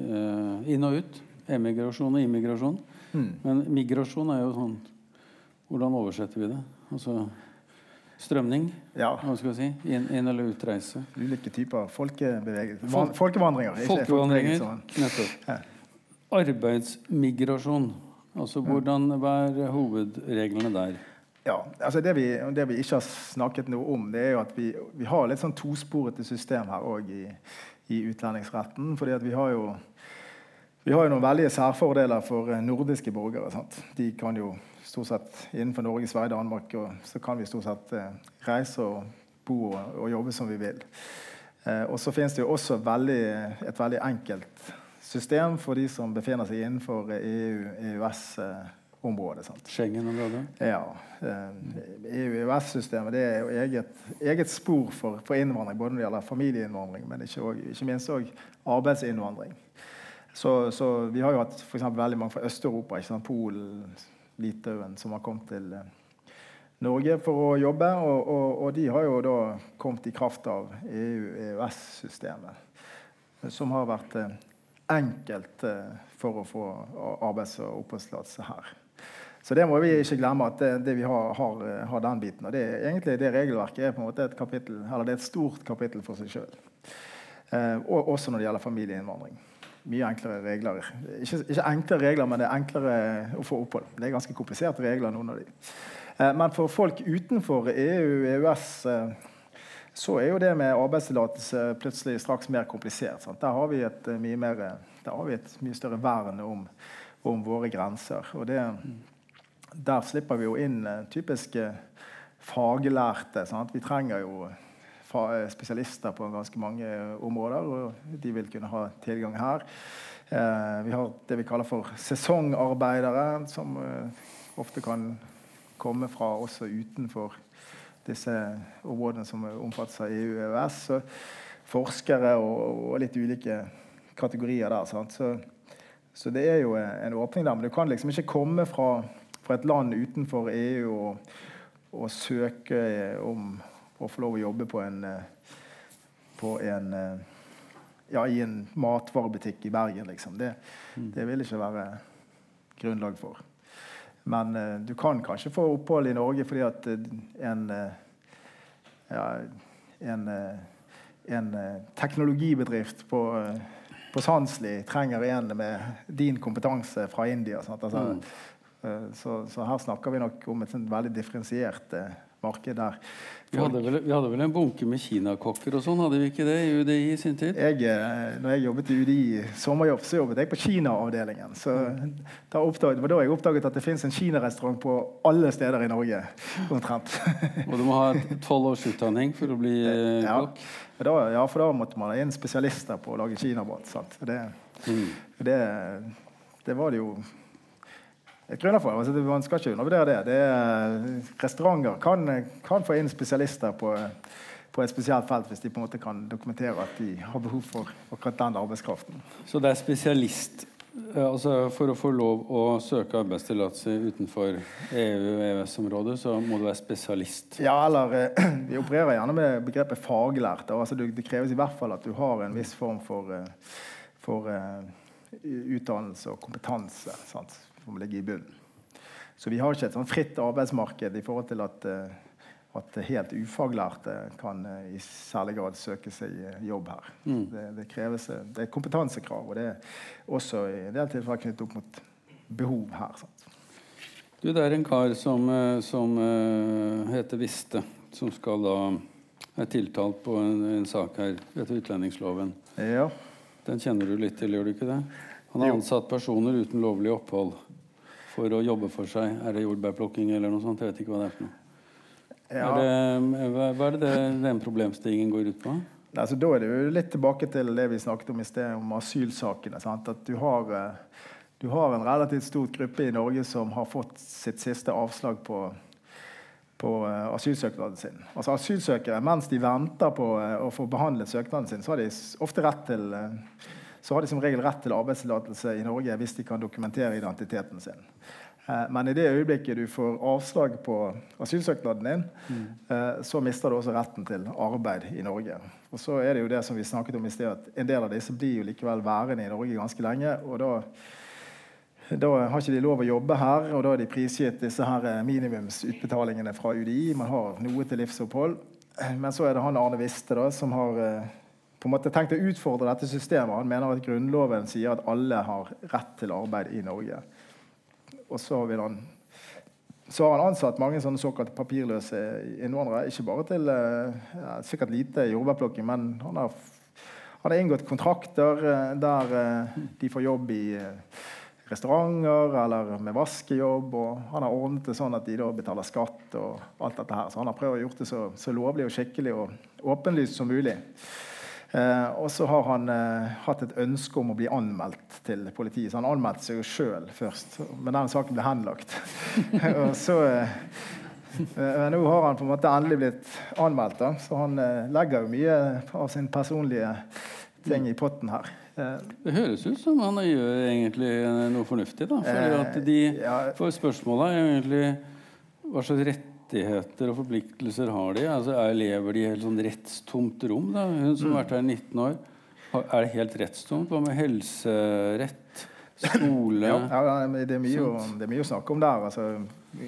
eh, inn og ut. Emigrasjon og immigrasjon. Mm. Men migrasjon er jo sånn Hvordan oversetter vi det? Altså strømning? Ja. Hva skal vi si? Inn, inn eller utreise? Ulike typer folkebevegelser. Folkevandringer. Folkevandringer, nettopp. Ja arbeidsmigrasjon. Altså hvordan, Hva er hovedreglene der? Ja, altså det vi, det vi, ikke har snakket noe om, det er jo at vi, vi har litt sånn tosporete system her òg i, i, utlendingsretten. fordi at vi har jo vi har jo noen veldige særfordeler for nordiske borgere. Sant? De kan jo stort sett innenfor Norge, Sverige, Danmark og så kan vi stort sett eh, reise og bo og, og, jobbe som vi vil. Eh, og så finnes det jo også veldig, et veldig enkelt system for de som befinner seg innenfor EU-EØS-området. Schengen-området? Ja. EU-EØS-systemet det er jo eget, eget spor for, for, innvandring, både når det gjelder familieinnvandring, men ikke, også, ikke minst òg arbeidsinnvandring. Så, så, vi har jo hatt for veldig mange fra Øst-Europa, Polen, Litauen, som har kommet til eh, Norge for å jobbe. Og, og, og, de har jo da kommet i kraft av EU-EØS-systemet, som har vært eh, enkelt eh, for å få arbeids- og oppholdstillatelse her. Så det må vi ikke glemme at det, det vi har, har, eh, har, den biten. Og det, egentlig det regelverket er på en måte et kapittel, eller det er et stort kapittel for seg sjøl. Eh, og også når det gjelder familieinnvandring. Mye enklere regler. Ikke, ikke, enklere regler, men det er enklere å få opphold. Det er ganske kompliserte regler, noen av de. Eh, men for folk utenfor EU, EØS eh, så er jo det med arbeidstillatelse plutselig straks mer komplisert. Sant? Der har vi et eh, mye, mer, har vi et mye større vern om, om våre grenser. Og det, der slipper vi jo inn uh, typiske faglærte. Sant? Vi trenger jo eh, spesialister på ganske mange områder, og de vil kunne ha tilgang her. Eh, vi har det vi kaller for sesongarbeidere, som eh, ofte kan komme fra også utenfor disse områdene som omfattes av EU og EØS. Så forskere og, og, litt ulike kategorier der. Så, så, det er jo en åpning der. Men du kan liksom ikke komme fra, fra et land utenfor EU og, og, søke om å få lov å jobbe på en, på en ja, i en matvarebutikk i Bergen, liksom. Det, mm. det vil ikke være grunnlag for. Men uh, du kan kanskje få opphold i Norge fordi at uh, en, uh, ja, en, en teknologibedrift på, på Sandsli trenger en med din kompetanse fra India. Altså, mm. så, så, her snakker vi nok om et veldig differensiert marked der. Vi hadde, vel, vi hadde, vel, en bunke med kinakokker og sånn, hadde vi ikke det i UDI i sin tid? Jeg, eh, når jeg jobbet i UDI sommerjobb, så jobbet jeg på Kina-avdelingen. Så da oppdaget, det var da jeg oppdaget at det fins en kinarestaurant på alle steder i Norge. omtrent. [LAUGHS] og du må ha tolv års utdanning for å bli eh, ja. kokk? Da, ja, for da måtte man ha inn spesialister på å lage kinamat. Det, mm. det, det var det jo grunner for. Altså, man skal ikke undervurdere det. det er, restauranter kan, kan, få inn spesialister på, på, et spesielt felt hvis de på en måte kan dokumentere at de har behov for akkurat den arbeidskraften. Så det er spesialist altså For å få lov å søke arbeidstillatelse utenfor EU- og EØS-området, så må du være spesialist? Ja, eller eh, [CLEARS THROAT] vi opererer gjerne med begrepet faglært. Altså, det kreves i hvert fall at du har en viss form for, eh, for uh, utdannelse og kompetanse. Sant? Som ligger i bunnen. Så vi har ikke et sånn fritt arbeidsmarked i forhold til at, eh, at helt ufaglærte kan eh, i særlig grad søke seg jobb her. Mm. Det, det, kreves, det er kompetansekrav, og det er også i en del tilfeller knyttet opp mot behov her. Sant? Du, det er en kar som, eh, som heter Viste, som skal da er tiltalt på en, en sak her etter utlendingsloven. Ja. Den kjenner du litt til, gjør du ikke det? Han har ansatt personer uten lovlig opphold for å jobbe for seg. Er det jordbærplukking eller noe sånt? Jeg vet ikke hva det er for noe. Ja. Er det, hva er det, den problemstillingen går ut på? Altså, da er det jo litt tilbake til det vi snakket om i sted, om asylsakene. Sant? At du har, eh, du har, en relativt stor gruppe i Norge som har fått sitt siste avslag på, på eh, asylsøknaden sin. Altså Asylsøkere, mens de venter på eh, å få behandlet søknaden sin, så har de ofte rett til så har de som regel rett til arbeidstillatelse i Norge hvis de kan dokumentere identiteten sin. Eh, men i det øyeblikket du får avslag på asylsøknaden din, mm. Eh, så mister du også retten til arbeid i Norge. Og så er det jo det som vi snakket om i sted, at En del av disse blir jo likevel værende i Norge ganske lenge. og da, da har ikke de lov å jobbe her, og da er de prisgitt disse her eh, minimumsutbetalingene fra UDI. Man har noe til livsopphold. Men så er det han Arne Viste da, som har på en måte tenkt å utfordre dette systemet. Han mener at Grunnloven sier at alle har rett til arbeid i Norge. Og så, han, så har han ansatt mange sånne såkalt papirløse innvandrere. Ikke bare til eh, ja, sikkert lite jordbærplukking, men han har, han har, inngått kontrakter eh, der eh, de får jobb i restauranter eller med vaskejobb. og Han har ordnet det sånn at de da betaler skatt og alt dette her. Så han har prøvd å gjøre det så, så lovlig og skikkelig og åpenlyst som mulig. Eh, og så har han eh, hatt et ønske om å bli anmeldt til politiet. Så han anmeldte seg jo sjøl først, men den saken ble henlagt. [LAUGHS] og så eh, eh, Nå har han på en måte endelig blitt anmeldt, da, så han legger jo mye av sin personlige ting i potten her. Det høres ut som han gjør egentlig noe fornuftig. da, for, de, for spørsmålet er egentlig hva slags rett rettigheter og forpliktelser har de? Altså, er, lever de i helt sånn rettstomt rom? Da? Hun som har vært her i 19 år, er det helt rettstomt? Hva med helserett? Skole ja, ja, det, er mye det er mye å snakke om der. Altså,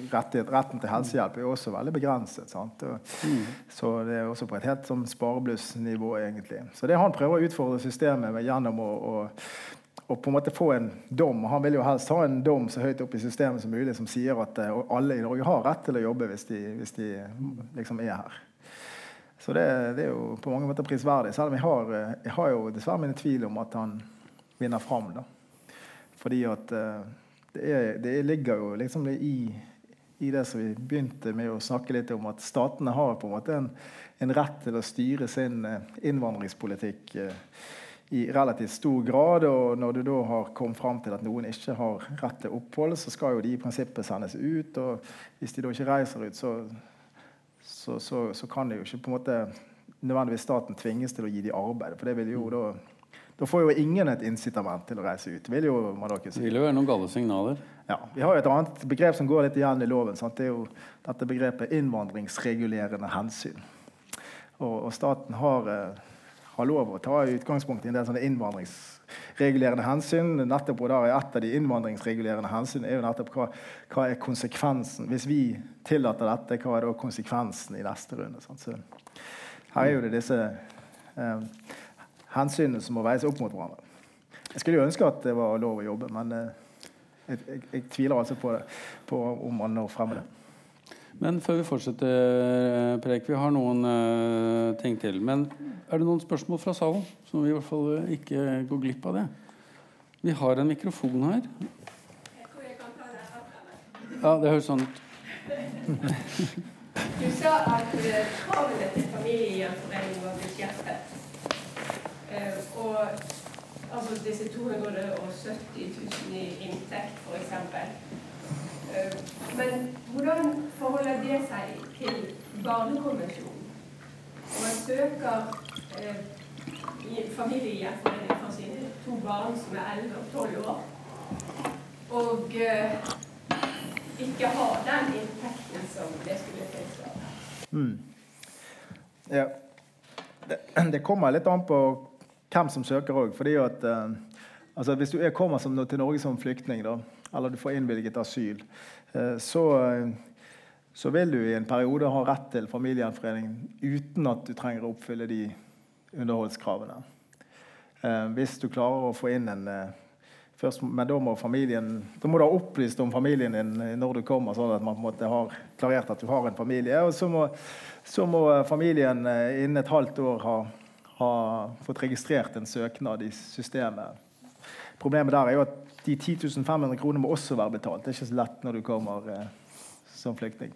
rettighet, retten til helsehjelp er også veldig begrenset. Og, mm. Så det er også på et helt sånn spareblussnivå, egentlig. Så det han prøver å utfordre systemet gjennom å, å og på en måte få en dom. Han vil jo helst ha en dom så høyt opp i systemet som mulig som sier at uh, alle i Norge har rett til å jobbe hvis de, hvis de liksom er her. Så det, det, er jo på mange måter prisverdig. Selv om jeg har, eh, jeg har jo dessverre mine tvil om at han vinner fram. Da. Fordi at uh, det, er, det, ligger jo liksom i, i, det som vi begynte med å snakke litt om, at statene har på en måte en, en rett til å styre sin innvandringspolitikk. I relativt stor grad. Og når du da har kommet fram til at noen ikke har rett til opphold, så skal jo de i prinsippet sendes ut. Og hvis de da ikke reiser ut, så, så, så, så kan det jo ikke på en måte nødvendigvis staten tvinges til å gi dem arbeid. For det vil jo da da får jo ingen et incitament til å reise ut. Vil jo, si. Det vil jo være noen gale signaler. Ja, Vi har jo et annet begrep som går litt igjen i loven. Sant? Det er jo dette begrepet innvandringsregulerende hensyn. Og, og staten har eh, har lov å ta utgangspunkt i en del sånne innvandringsregulerende hensyn. nettopp og der Et av de innvandringsregulerende hensyn er jo nettopp hva, hva er konsekvensen. Hvis vi tillater dette, hva er da konsekvensen i neste runde? Sånn. Så her er jo det disse eh, hensynene som må veies opp mot hverandre. Jeg skulle jo ønske at det var lov å jobbe, men eh, jeg, jeg, jeg, tviler altså på, det, på om man når frem med det. Men før vi fortsetter, Preik, Prek, vi har noen uh, ting til. Men er det noen spørsmål fra salen? Så vi i hvert fall eh, ikke går glipp av det. Vi har en mikrofon her. Ja, det høres sånn ut. [LAUGHS] Du sa at kravene til familiegjenforening var beskjerpet. Og altså disse 270 000 i inntekt, f.eks. Eh, men hvordan forholder det seg til Barnekonvensjonen? Når man søker eh, familiegjenforening for sine to barn som er 11 og 12 år, og eh, ikke har den inntekten som det skulle tilsvare. Mm. Ja. Det, det, kommer litt an på hvem som søker òg. Eh, altså Hvis du er, kommer som, til Norge som flyktning, da, eller du får innvilget asyl, eh, så, eh, så, vil du i en periode ha rett til familiegjenforening uten at du trenger å oppfylle de underholdskravene. Eh, hvis du klarer å få inn en først, Men da må, familien, da må du ha opplyst om familien din når du kommer, sånn at man på en måte har klarert at du har en familie. Og så må, så må familien innen et halvt år ha, ha fått registrert en søknad i systemet. Problemet der er jo at de 10 500 kronene må også være betalt. Det er ikke så lett når du kommer eh, som flyktning.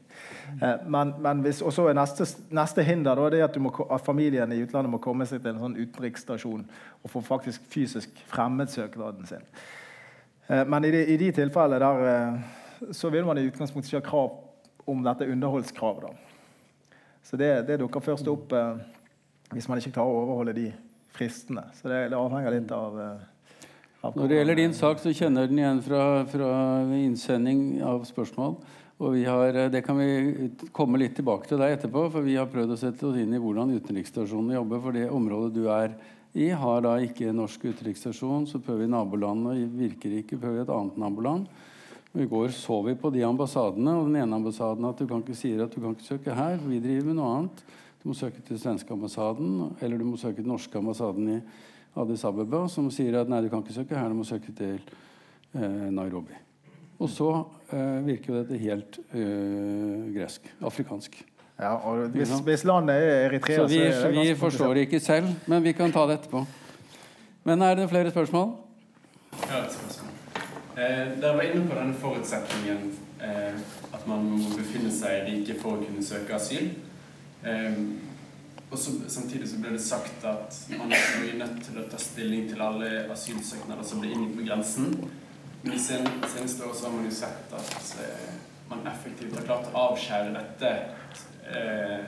Eh, men, men hvis, neste, neste hinder da, det er at, må, at familien i utlandet må komme seg til en sånn utenriksstasjon og få faktisk fysisk fremmedsøknaden sin. Eh, men i de, i de tilfellene der eh, så vil man i utgangspunktet ikke ha krav om dette underholdskravet. da. Så det, det dukker først opp eh, hvis man ikke klarer å overholde de fristene. Så det, det avhenger litt av, eh, Når det gjelder din sak, så kjenner den igjen fra, fra innsending av spørsmål. Og har, eh, Det kan vi komme litt tilbake til deg etterpå, for vi har prøvd å sette oss inn i hvordan utenriksstasjonene jobber. For det området du er i, har da ikke norsk utenriksstasjon. Så prøver vi nabolandene, virker ikke, prøver vi et annet naboland. Og I går så vi på de ambassadene, og den ene ambassaden at du kan ikke si at du kan ikke søke her, for vi driver med noe annet. Du må søke til svenske ambassaden, eller du må søke til norske ambassaden i Addis Abeba, som sier at nei, du kan ikke søke her, du må søke til eh, Nairobi. Og så eh, virker jo dette helt eh, gresk. Afrikansk. Ja, og hvis, hvis landet er Eritrea Så vi, så vi forstår det ikke selv, men vi kan ta det etterpå. Men er det flere spørsmål? Ja, et spørsmål. Eh, dere var inne på denne forutsetningen eh, at man må befinne seg i riket for å kunne søke asyl. Ehm, og så, Samtidig så ble det sagt at man er nødt til å ta stilling til alle asylsøknader som blir inne på grensen. Men de sen, seneste år har man jo sett at eh, man effektivt har klart å avskjære dette. Eh,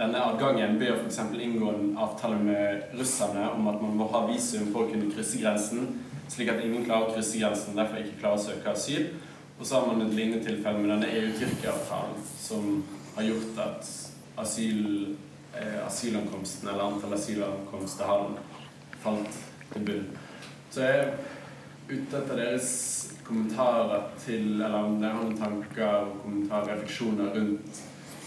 denne adgangen ved å f.eks. inngå en avtale med russerne om at man må ha visum for å kunne krysse grensen, slik at ingen klarer å krysse grensen derfor ikke klarer å søke asyl. Og så har man et lignende tilfelle med denne EU-Tyrkia-avtalen, som har gjort at asyl, asylankomsten, eller antall asylankomster, har falt til bunn. Så jeg er ute etter deres kommentarer til Eller om dere har noen tanker, kommentarer, refleksjoner rundt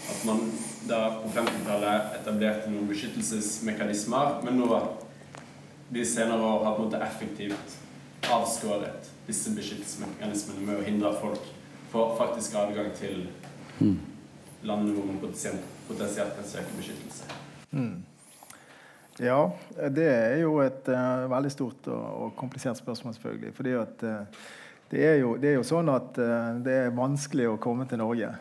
at man da på 50-tallet etablerte noen beskyttelsesmekanismer, men nå de senere år har på en måte effektivt avskåret disse beskyttelsesmekanismene med å hindre at folk får faktisk adgang til landet landene hvor man potensielt potensielt kan søke beskyttelse. Mm. Ja, det er jo et uh, veldig stort og, og, komplisert spørsmål, selvfølgelig. fordi at uh, det, er jo, det, er jo, sånn at uh, det er vanskelig å komme til Norge.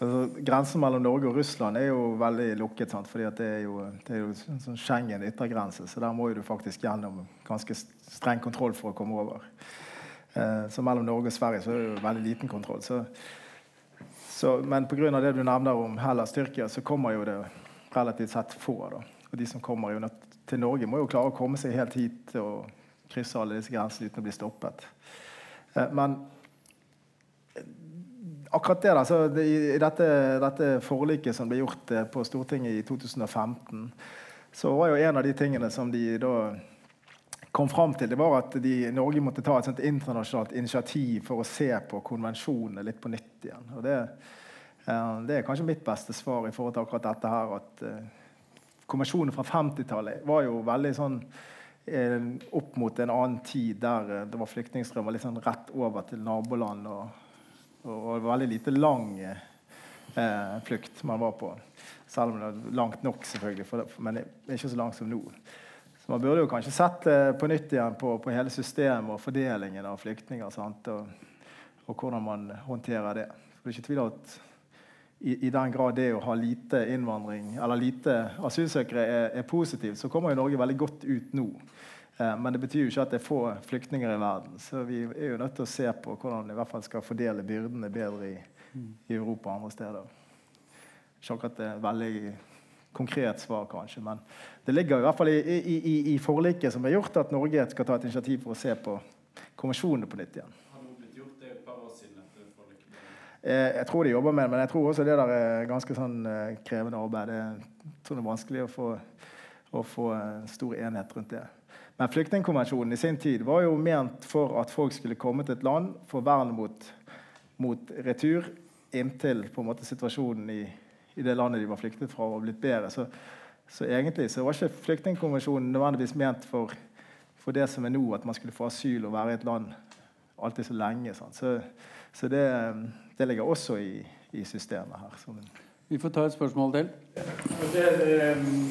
Altså, grensen mellom Norge og Russland er jo veldig lukket. Sant? fordi det er jo, det er jo en sånn Schengen yttergrense, så der må du faktisk gjennom ganske streng kontroll for å komme over. så mellom Norge og Sverige så er det jo veldig liten kontroll. så så, men pga. det du nevner om Hellas Tyrkia, så kommer jo det relativt sett få. Da. Og de som kommer jo til Norge, må jo klare å komme seg helt hit og krysse alle disse grensene uten å bli stoppet. Eh, men eh, akkurat det, da, så i dette, dette, forliket som ble gjort eh, på Stortinget i 2015, så var jo en av de tingene som de da kom fram til, det var at de, Norge måtte ta et sånt internasjonalt initiativ for å se på konvensjonene litt på nytt igjen. Og det, eh, det er kanskje mitt beste svar i forhold til akkurat dette her. at eh, Konvensjonen fra 50-tallet var jo veldig sånn eh, opp mot en annen tid der det var flyktningstrømmer litt sånn rett over til naboland. Og, og, og veldig lite lang eh, flukt man var på. Selv om det var langt nok, selvfølgelig, for, men ikke så langt som nå. Man burde jo kanskje sett eh, på nytt igjen på, på, hele systemet og fordelingen av flyktninger. Og, og, hvordan man håndterer det. For det er ikke tvil at i, i, den grad det å ha lite innvandring eller lite asylsøkere er, er positivt, så kommer jo Norge veldig godt ut nå. Eh, men det betyr jo ikke at det er få flyktninger i verden. Så vi er jo nødt til å se på hvordan vi i hvert fall skal fordele byrdene bedre i, i Europa og andre steder. Ikke akkurat det veldig konkret svar, kanskje. Men det ligger i hvert fall i, i, i, i forliket som er gjort, at Norge skal ta et initiativ for å se på konvensjonene på nytt igjen. Har det blitt gjort det et par år siden etter forliket? Eh, jeg tror de jobber med det, men jeg tror også det der er ganske sånn eh, krevende arbeid. Det, jeg tror det er vanskelig å få, å få stor enhet rundt det. Men flyktningkonvensjonen i sin tid var jo ment for at folk skulle komme til et land, få vern mot, mot retur inntil på en måte situasjonen i i det landet de var flyktet fra, var blitt bedre. Så, så egentlig så var ikke flyktningkonvensjonen nødvendigvis ment for, for, det som er nå, at man skulle få asyl og være i et land alltid så lenge. Så, så det, det, ligger også i, i systemet her. Vi får ta et spørsmål til. Ja, det, um,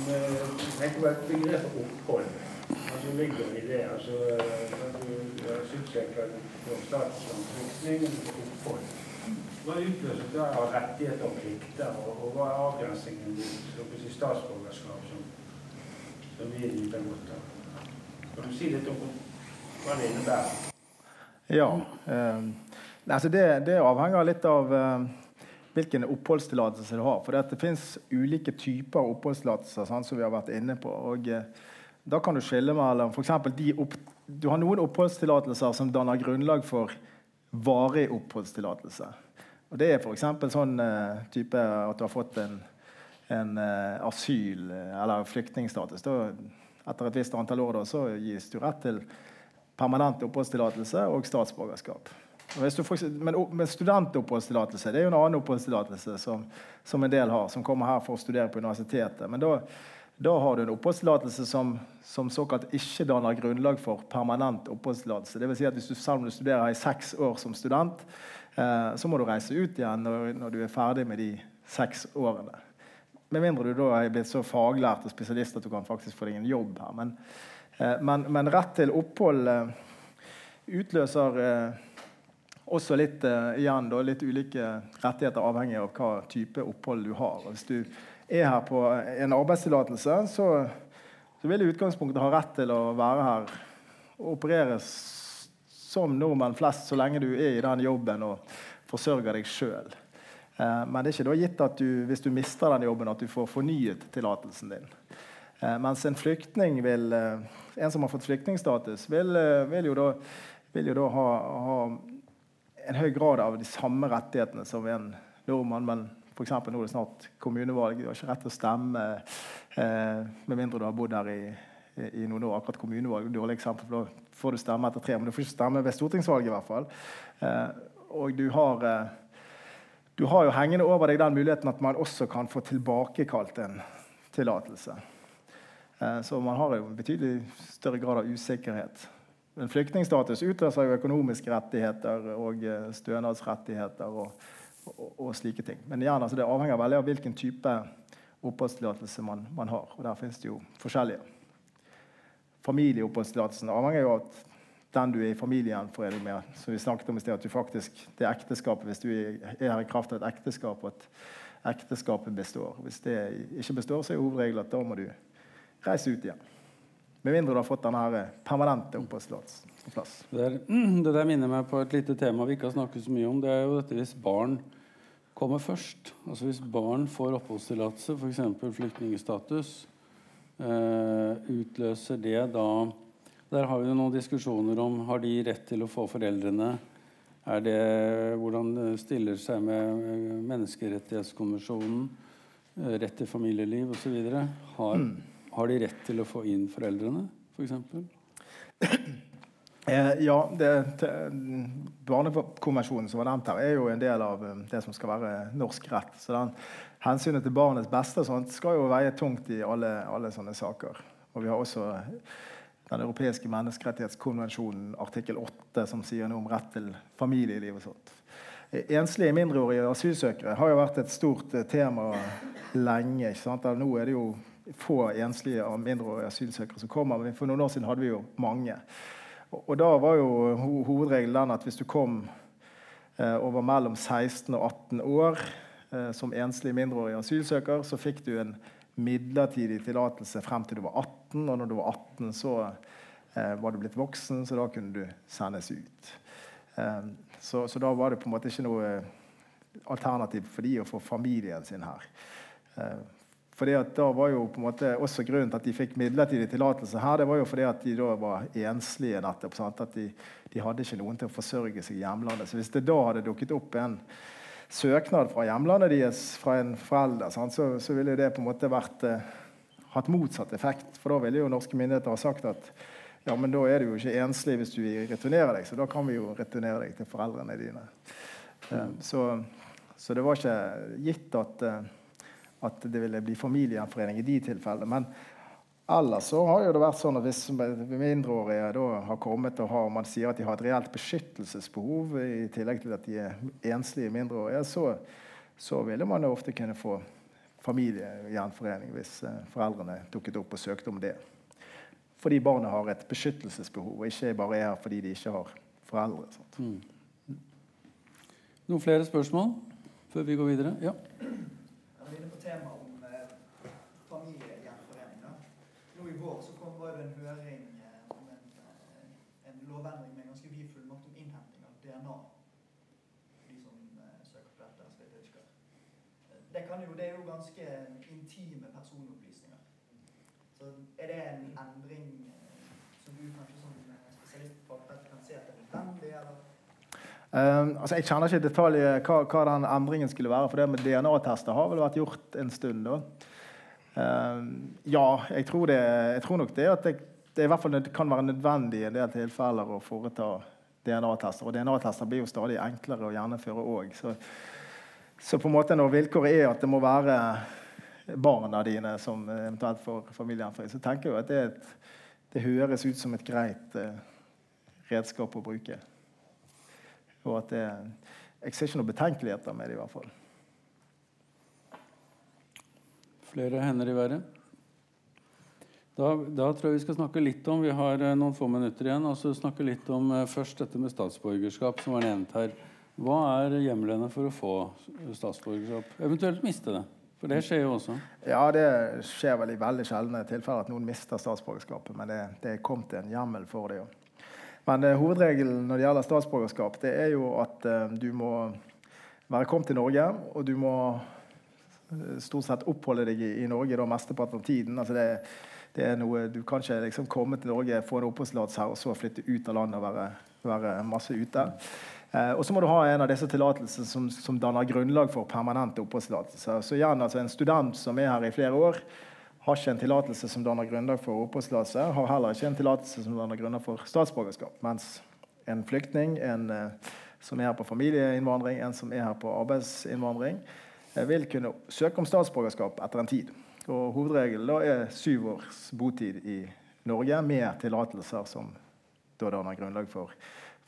tenker på et begrep opphold. Altså ligger i det. altså Asylsøker fra staten som flyktning opphold. Hva utløser da av rettigheter og plikter, og, og hva er avgrensningen mot si, statsborgerskap som, som vi nyter godt av? Kan du si litt om hva det innebærer? Ja. Eh, altså det, det, avhenger litt av eh, hvilken oppholdstillatelse du har. For det, det fins ulike typer oppholdstillatelser, sånn, som vi har vært inne på. og eh, Da kan du skille mellom f.eks. de Du har noen oppholdstillatelser som danner grunnlag for varig oppholdstillatelse. Og Det er f.eks. sånn uh, type at du har fått en, en uh, asyl- eller flyktningstatus. etter et visst antall år da, så gis du rett til permanent oppholdstillatelse og statsborgerskap. For, men, men studentoppholdstillatelse er jo en annen oppholdstillatelse som, som, en del har, som kommer her for å studere på universitetet. Men da, da har du en oppholdstillatelse som, som, såkalt ikke danner grunnlag for permanent oppholdstillatelse. Si at hvis du, selv om du studerer her i seks år som student, eh, så må du reise ut igjen når, når, du er ferdig med de seks årene. Med mindre du da er blitt så faglært og spesialist at du kan faktisk få deg en jobb her. Men, eh, men, men rett til opphold eh, utløser eh, også litt, igjen, da, litt ulike rettigheter avhengig av hva type opphold du har. Hvis du er her på en arbeidstillatelse, så, så, vil du i utgangspunktet ha rett til å være her og operere som nordmenn flest så lenge du er i den jobben og forsørger deg sjøl. Eh, men det er ikke da gitt at du, hvis du mister den jobben, at du får fornyet tillatelsen din. Eh, mens en flyktning vil, en som har fått flyktningstatus, vil, vil, jo da, vil jo da ha, ha en høy grad av de samme rettighetene som en nordmann. Men f.eks. nå er det snart kommunevalg. Du har ikke rett til å stemme eh, med mindre du har bodd her i, i, i noen år. Akkurat kommunevalg dårlig eksempel, for da får du stemme etter tre. Men du får ikke stemme ved stortingsvalget, i hvert fall. Eh, og du har, eh, du har jo hengende over deg den muligheten at man også kan få tilbakekalt en tillatelse. Eh, så man har jo en betydelig større grad av usikkerhet. Men flyktningstatus utløser jo økonomiske rettigheter og eh, stønadsrettigheter og, og, og slike ting. Men igjen, altså, det avhenger veldig av hvilken type oppholdstillatelse man, man, har. Og der finnes det jo forskjellige. Familieoppholdstillatelsen avhenger jo av den du er i familiegjenforening med, som vi snakket om i sted, at du faktisk, det er ekteskapet, Hvis du er her i kraft av et ekteskap, at ekteskapet består. Hvis det ikke består, så er hovedregelen at da må du reise ut igjen. Med mindre du har fått denne permanente oppholdstillatelsen på plass. Det, der, [CLEARS THROAT] det der minner meg på et lite tema vi ikke har snakket så mye om. Det er jo dette hvis barn kommer først. Altså Hvis barn får oppholdstillatelse, f.eks. flyktningstatus, utløser det da Der har vi jo noen diskusjoner om har de rett til å få foreldrene. Er det, hvordan det stiller seg med eh, menneskerettighetskonvensjonen, eh, rett til familieliv osv. Har mm. Har de rett til å få inn foreldrene, f.eks.? [CLEARS THROAT] Eh, ja, det, Barnekonvensjonen som var nevnt her, er jo en del av eh, det som skal være norsk rett. Så den, hensynet til barnets beste sånt, skal jo veie tungt i alle, alle sånne saker. Og vi har også den europeiske menneskerettighetskonvensjonen artikkel 8, som sier noe om rett til familieliv og sånt. Enslige mindreårige asylsøkere har jo vært et stort eh, tema lenge. Nå er det jo få enslige mindreårige asylsøkere som kommer. Men for noen år siden hadde vi jo mange. Og, da var jo hovedregelen den at hvis du kom eh, og mellom 16 og 18 år som enslig mindreårig asylsøker, så fikk du en midlertidig tillatelse frem til du var 18. Og når du var 18, så eh, var du blitt voksen, så da kunne du sendes ut. Eh, så, så, da var det på en måte ikke noe alternativ for de å få familien sin her. Eh, fordi at da var jo på en måte også Grunnen til at de fikk midlertidig tillatelse her, det var jo fordi at de da var enslige. nettopp, sant? At de, de, hadde ikke noen til å forsørge seg i hjemlandet. Så hvis det da hadde dukket opp en søknad fra hjemlandet deres fra en forelder? Så, så, ville det på en måte vært eh, hatt motsatt effekt. For da ville jo norske myndigheter ha sagt at ja, men da er du jo ikke enslig hvis du returnerer deg, så da kan vi jo returnere deg til foreldrene dine. Mm. Så, så, det var ikke gitt at uh, at det ville bli familiegjenforening i de tilfellene. Men ellers så har jo det vært sånn at hvis mindreårige da har kommet og har, man sier at de har et reelt beskyttelsesbehov, i tillegg til at de er enslige mindreårige, så, så ville man jo ofte kunne få familiegjenforening hvis eh, foreldrene dukket opp og søkte om det. Fordi barnet har et beskyttelsesbehov, og ikke bare er her fordi de ikke har foreldre. Mm. Noen flere spørsmål før vi går videre? Ja. Jeg var inne på temaet om eh, familiegjenforening. da. Nå i vår så kom, var det en høring eh, om en, eh, en lovendring med ganske vid fullmakt om innhenting av DNA. De som eh, søker på dette, så vidt jeg husker. Eh, Det, kan jo, det er jo ganske intime personopplysninger. Så er det en endring eh, som du kanskje som eh, spesialist på oppdrett kan se at det er nødvendig, eller? Um, altså jeg kjenner ikke i detalj hva, hva den endringen skulle være. For det med DNA-tester har vel vært gjort en stund. da. Um, ja, jeg tror, det, jeg tror nok det at det, det i hvert fall kan være nødvendig i en del tilfeller å foreta DNA-tester. Og DNA-tester blir jo stadig enklere å gjennomføre òg. Så, så på en måte når vilkåret er at det må være barna dine som eventuelt får familiegjenforening, så tenker jeg at det, et, det høres ut som et greit eh, redskap å bruke. Og at det, jeg ser ikke noen betenkeligheter med det, i hvert fall. Flere hender i været? Da, da tror jeg vi skal snakke litt om Vi har eh, noen få minutter igjen. altså snakke litt om eh, først dette med statsborgerskap, som var nevnt her. Hva er hjemlene for å få statsborgerskap? Eventuelt miste det. For det skjer jo også. Ja, det skjer vel i veldig sjeldne tilfeller at noen mister statsborgerskapet, men det, det er kommet en hjemmel for det. Jo. Men eh, hovedregelen når det gjelder statsborgerskap, det er jo at eh, du må være kommet til Norge, og du må eh, stort sett oppholde deg i, i Norge da mesteparten av tiden. Altså det, det er noe, Du kan ikke liksom komme til Norge, få en oppholdstillatelse her, og så flytte ut av landet og være, være masse ute. Eh, og så må du ha en av disse tillatelsene som, som danner grunnlag for permanente oppholdstillatelser. Så igjen, altså En student som er her i flere år, har ikke en tillatelse som danner grunnlag for oppholdstillatelse. Har heller ikke en tillatelse som danner grunnlag for statsborgerskap. Mens en flyktning, en eh, som er her på familieinnvandring, en som er her på arbeidsinnvandring, eh, vil kunne søke om statsborgerskap etter en tid. Og Hovedregelen da er syv års botid i Norge med tillatelser som da danner grunnlag for,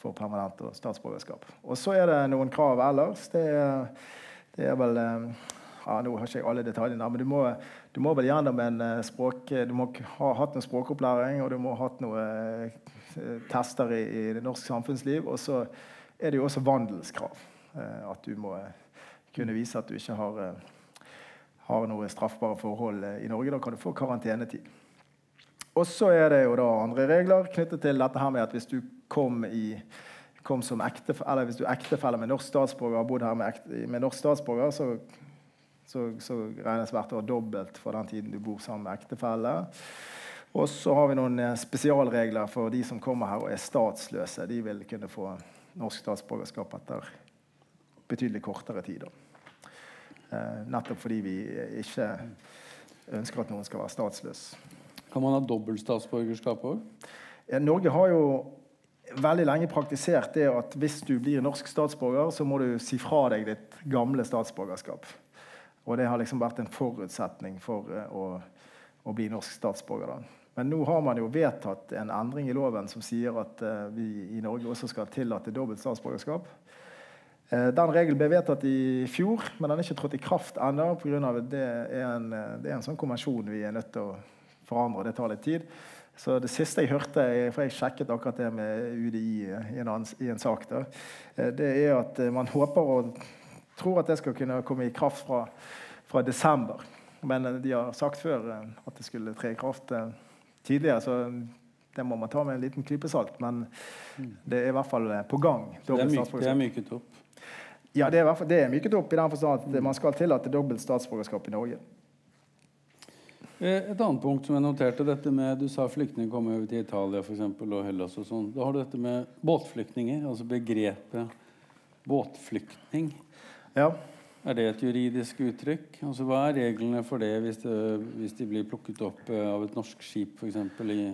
for permanent og statsborgerskap. Og så er det noen krav ellers. Det det er vel eh, ja, Nå har ikke jeg alle detaljene, men du må, du må vel gjennom en eh, språk... Du må ha hatt noe språkopplæring, og du må ha hatt noen tester i, i det norske samfunnsliv. Og så er det jo også vandelskrav. eh, At du må kunne vise at du ikke har, eh, har noe straffbare forhold eh, i Norge. Da kan du få karantenetid. Og så er det jo da andre regler knyttet til dette her med at hvis du kom, i, kom som ektefelle, eller hvis du er ektefelle med norsk statsborger og har bodd her med, ekte, med norsk statsborger, så, så, så regnes hvert år dobbelt for den tiden du bor sammen med ektefelle. Og så har vi noen eh, spesialregler for de som kommer her og er statsløse. De vil kunne få norsk statsborgerskap etter betydelig kortere tid. Eh, nettopp fordi vi ikke ønsker at noen skal være statsløs. Kan man ha dobbelt statsborgerskap òg? Norge har jo veldig lenge praktisert det at hvis du blir norsk statsborger, så må du si fra deg ditt gamle statsborgerskap. Og det har liksom vært en forutsetning for eh, å, å bli norsk statsborger. da. Men nå har man jo vedtatt en endring i loven som sier at uh, vi i Norge også skal tillate dobbelt statsborgerskap. Uh, Den regelen ble vedtatt i fjor, men den er ikke trådt i kraft ennå. Det, er en, det er en sånn konvensjon vi er nødt til å forandre, det tar litt tid. Så det siste jeg hørte, for jeg sjekket akkurat det med UDI i en, annen, i en sak, da, eh, det er at eh, man håper og tror at det skal kunne komme i kraft fra, fra desember. Men eh, de har sagt før at det skulle tre i kraft tidligere, så det må man ta med en liten klype salt. Men det er i hvert fall på gang. Det er, myk, det er myket opp. Ja, det er, i hvert fall, det er myket opp i den forstand at man skal tillate dobbelt statsborgerskap i Norge. Eh, Et annet punkt som jeg noterte, dette med Du sa flyktninger kommer over til Italia for eksempel, og Hellas og sånn. Da har du dette med båtflyktninger, altså begrepet båtflyktning. Ja. Er det et juridisk uttrykk? Altså, hva er reglene for det hvis, det, hvis de blir plukket opp eh, av et norsk skip f.eks. i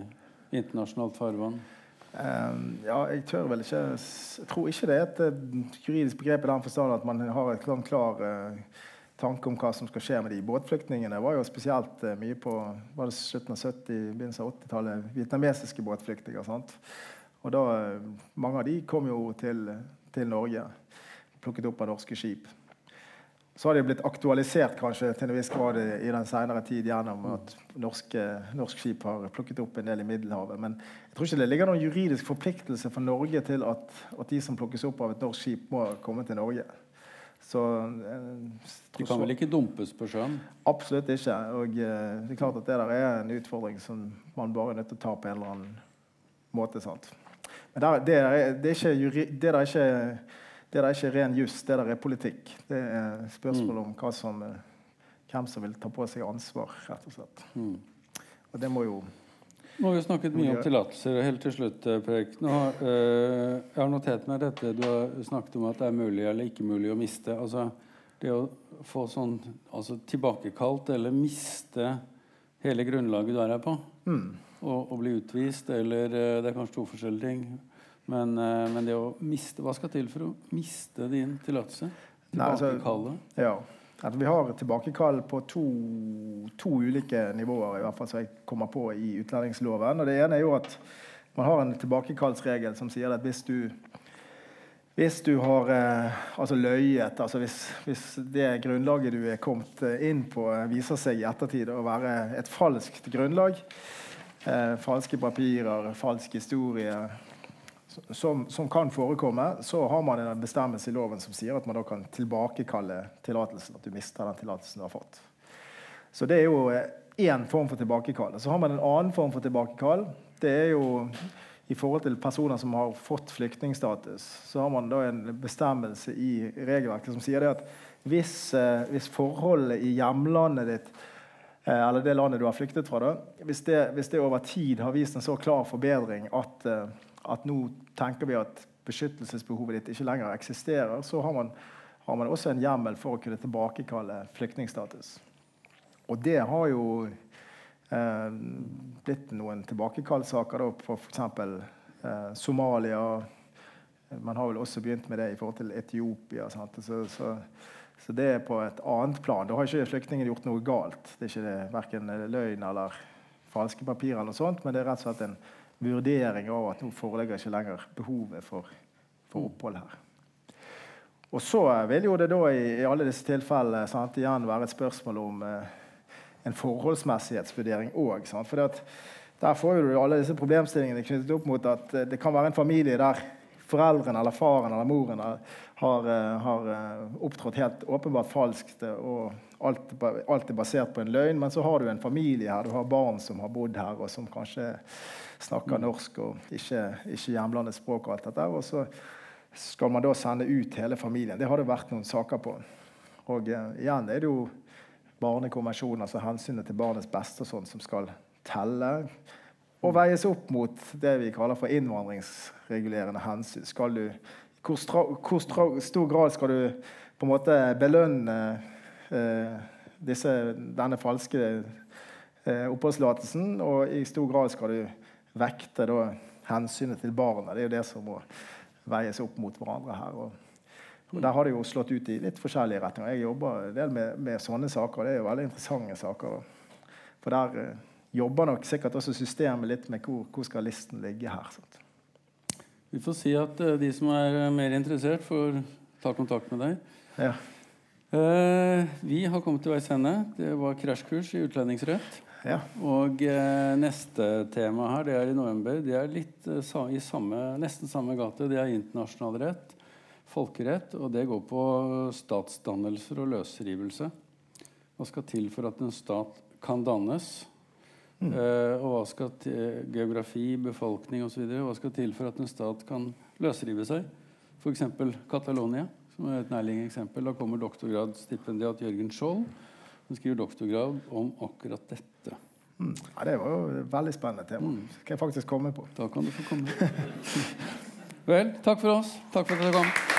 internasjonalt farvann? Ehm, ja, jeg tør vel ikke Jeg tror ikke det er et eh, juridisk begrep i den forstand at man har et sånn klar eh, tanke om hva som skal skje med de båtflyktningene. var jo spesielt eh, mye på var det slutten av 70-, begynnelsen av 80-tallet. Vietnamesiske båtflyktninger. sant? Og da, eh, Mange av de kom jo til, til Norge, plukket opp av norske skip. så har de blitt aktualisert kanskje til en viss grad i den senere tid gjennom at norske, norsk skip har plukket opp en del i Middelhavet. Men jeg tror ikke det ligger noen juridisk forpliktelse for Norge til at, at de som plukkes opp av et norsk skip, må komme til Norge. Så, eh, De kan vel ikke dumpes på sjøen? Absolutt ikke. Og eh, det er klart at det der er en utfordring som man bare er nødt til å ta på en eller annen måte. sant? Men der, det, er, det, er juri, det er ikke det er ikke ren juss, det der er politikk. Det er spørsmål om hva som, hvem som vil ta på seg ansvar, rett og slett. Mm. Og det må jo Nå har vi snakket mye om tillatelser. Helt til slutt, eh, Prek. Nå, øh, jeg har notert meg dette du har snakket om at det er mulig eller ikke mulig å miste. Altså, det å få sånn altså, tilbakekalt eller miste hele grunnlaget du er her på, mm. og, og, bli utvist, eller øh, Det er kanskje to forskjellige ting. Men, men, det å miste Hva skal til for å miste din tillatelse? Altså, Tilbakekalle? Ja. At vi har tilbakekall på to, to, ulike nivåer i hvert fall som jeg kommer på i utlendingsloven. Og Det ene er jo at man har en tilbakekallsregel som sier at hvis du, hvis du har eh, altså løyet altså hvis, hvis, det grunnlaget du er kommet inn på, viser seg i ettertid å være et falskt grunnlag, eh, falske papirer, falsk historie, som, som, kan forekomme, så har man en bestemmelse i loven som sier at man da kan tilbakekalle tillatelsen. At du mister den tillatelsen du har fått. Så det er jo én form for tilbakekall. Så har man en annen form for tilbakekall. Det er jo i forhold til personer som har fått flyktningstatus, så har man da en bestemmelse i regelverket som sier det at hvis, eh, hvis forholdet i hjemlandet ditt eh, eller det landet du har flyktet fra, da, hvis det, hvis det over tid har vist en så klar forbedring at eh, at nå tenker vi at beskyttelsesbehovet ditt ikke lenger eksisterer, så har man, har man også en hjemmel for å kunne tilbakekalle flyktningstatus. Og det har jo eh, blitt noen tilbakekallsaker på f.eks. Eh, Somalia. Man har vel også begynt med det i forhold til Etiopia. Så, så, så, det er på et annet plan. Da har ikke flyktningen gjort noe galt. Det er ikke det, verken løgn eller falske papirer, eller noe sånt, men det er rett og slett en vurdering av at nå foreligger ikke lenger behovet for, for opphold her. Og så vil jo det da i, i alle disse tilfellene sant, igjen være et spørsmål om eh, en forholdsmessighetsvurdering òg. For der får du alle disse problemstillingene knyttet opp mot at eh, det kan være en familie der foreldrene eller faren eller moren har, har, eh, eh, opptrådt helt åpenbart falskt. og alt, alt, er basert på en løgn, men så har du en familie her, du har barn som har bodd her, og som kanskje snakker norsk og ikke, ikke hjemlandets språk. Og alt dette, og så skal man da sende ut hele familien. Det har det vært noen saker på. Og eh, igjen er det jo barnekonvensjonen, altså hensynet til barnets beste og sånn, som skal telle. Og veies opp mot det vi kaller for innvandringsregulerende hensyn. Skal du, hvor, stra, hvor stor grad skal du på en måte belønne eh, disse, denne falske eh, oppholdstillatelsen, og i stor grad skal du vekte da, hensynet til barna. Det er jo det som må veies opp mot hverandre her. Og, og Der har det jo slått ut i litt forskjellige retninger. Jeg jobber en del med, med sånne saker. og Det er jo veldig interessante saker. For der uh, jobber nok sikkert også systemet litt med hvor, hvor skal listen ligge her. Sant? Vi får si at uh, de som er uh, mer interessert, får ta kontakt med deg. Ja. Uh, vi har kommet til veis ende. Det var krasjkurs i utlendingsrett. Ja. Og eh, neste tema her, det er i november. Det er litt eh, i samme, nesten samme gate. Det er internasjonal rett, folkerett, og det går på statsdannelser og løsrivelse. Hva skal til for at en stat kan dannes? Mm. Eh, og hva skal til, geografi, befolkning osv. Hva skal til for at en stat kan løsrive seg? F.eks. Catalonia, som er et nærliggende eksempel. Da kommer doktorgradsstipendiat Jørgen Skjold som skriver doktorgrad om akkurat dette. Mm. Ja, Det var jo et veldig spennende tema. Mm. Skal jeg faktisk komme på. Da kan du få komme. [LAUGHS] Vel, takk for oss. Takk for at dere kom.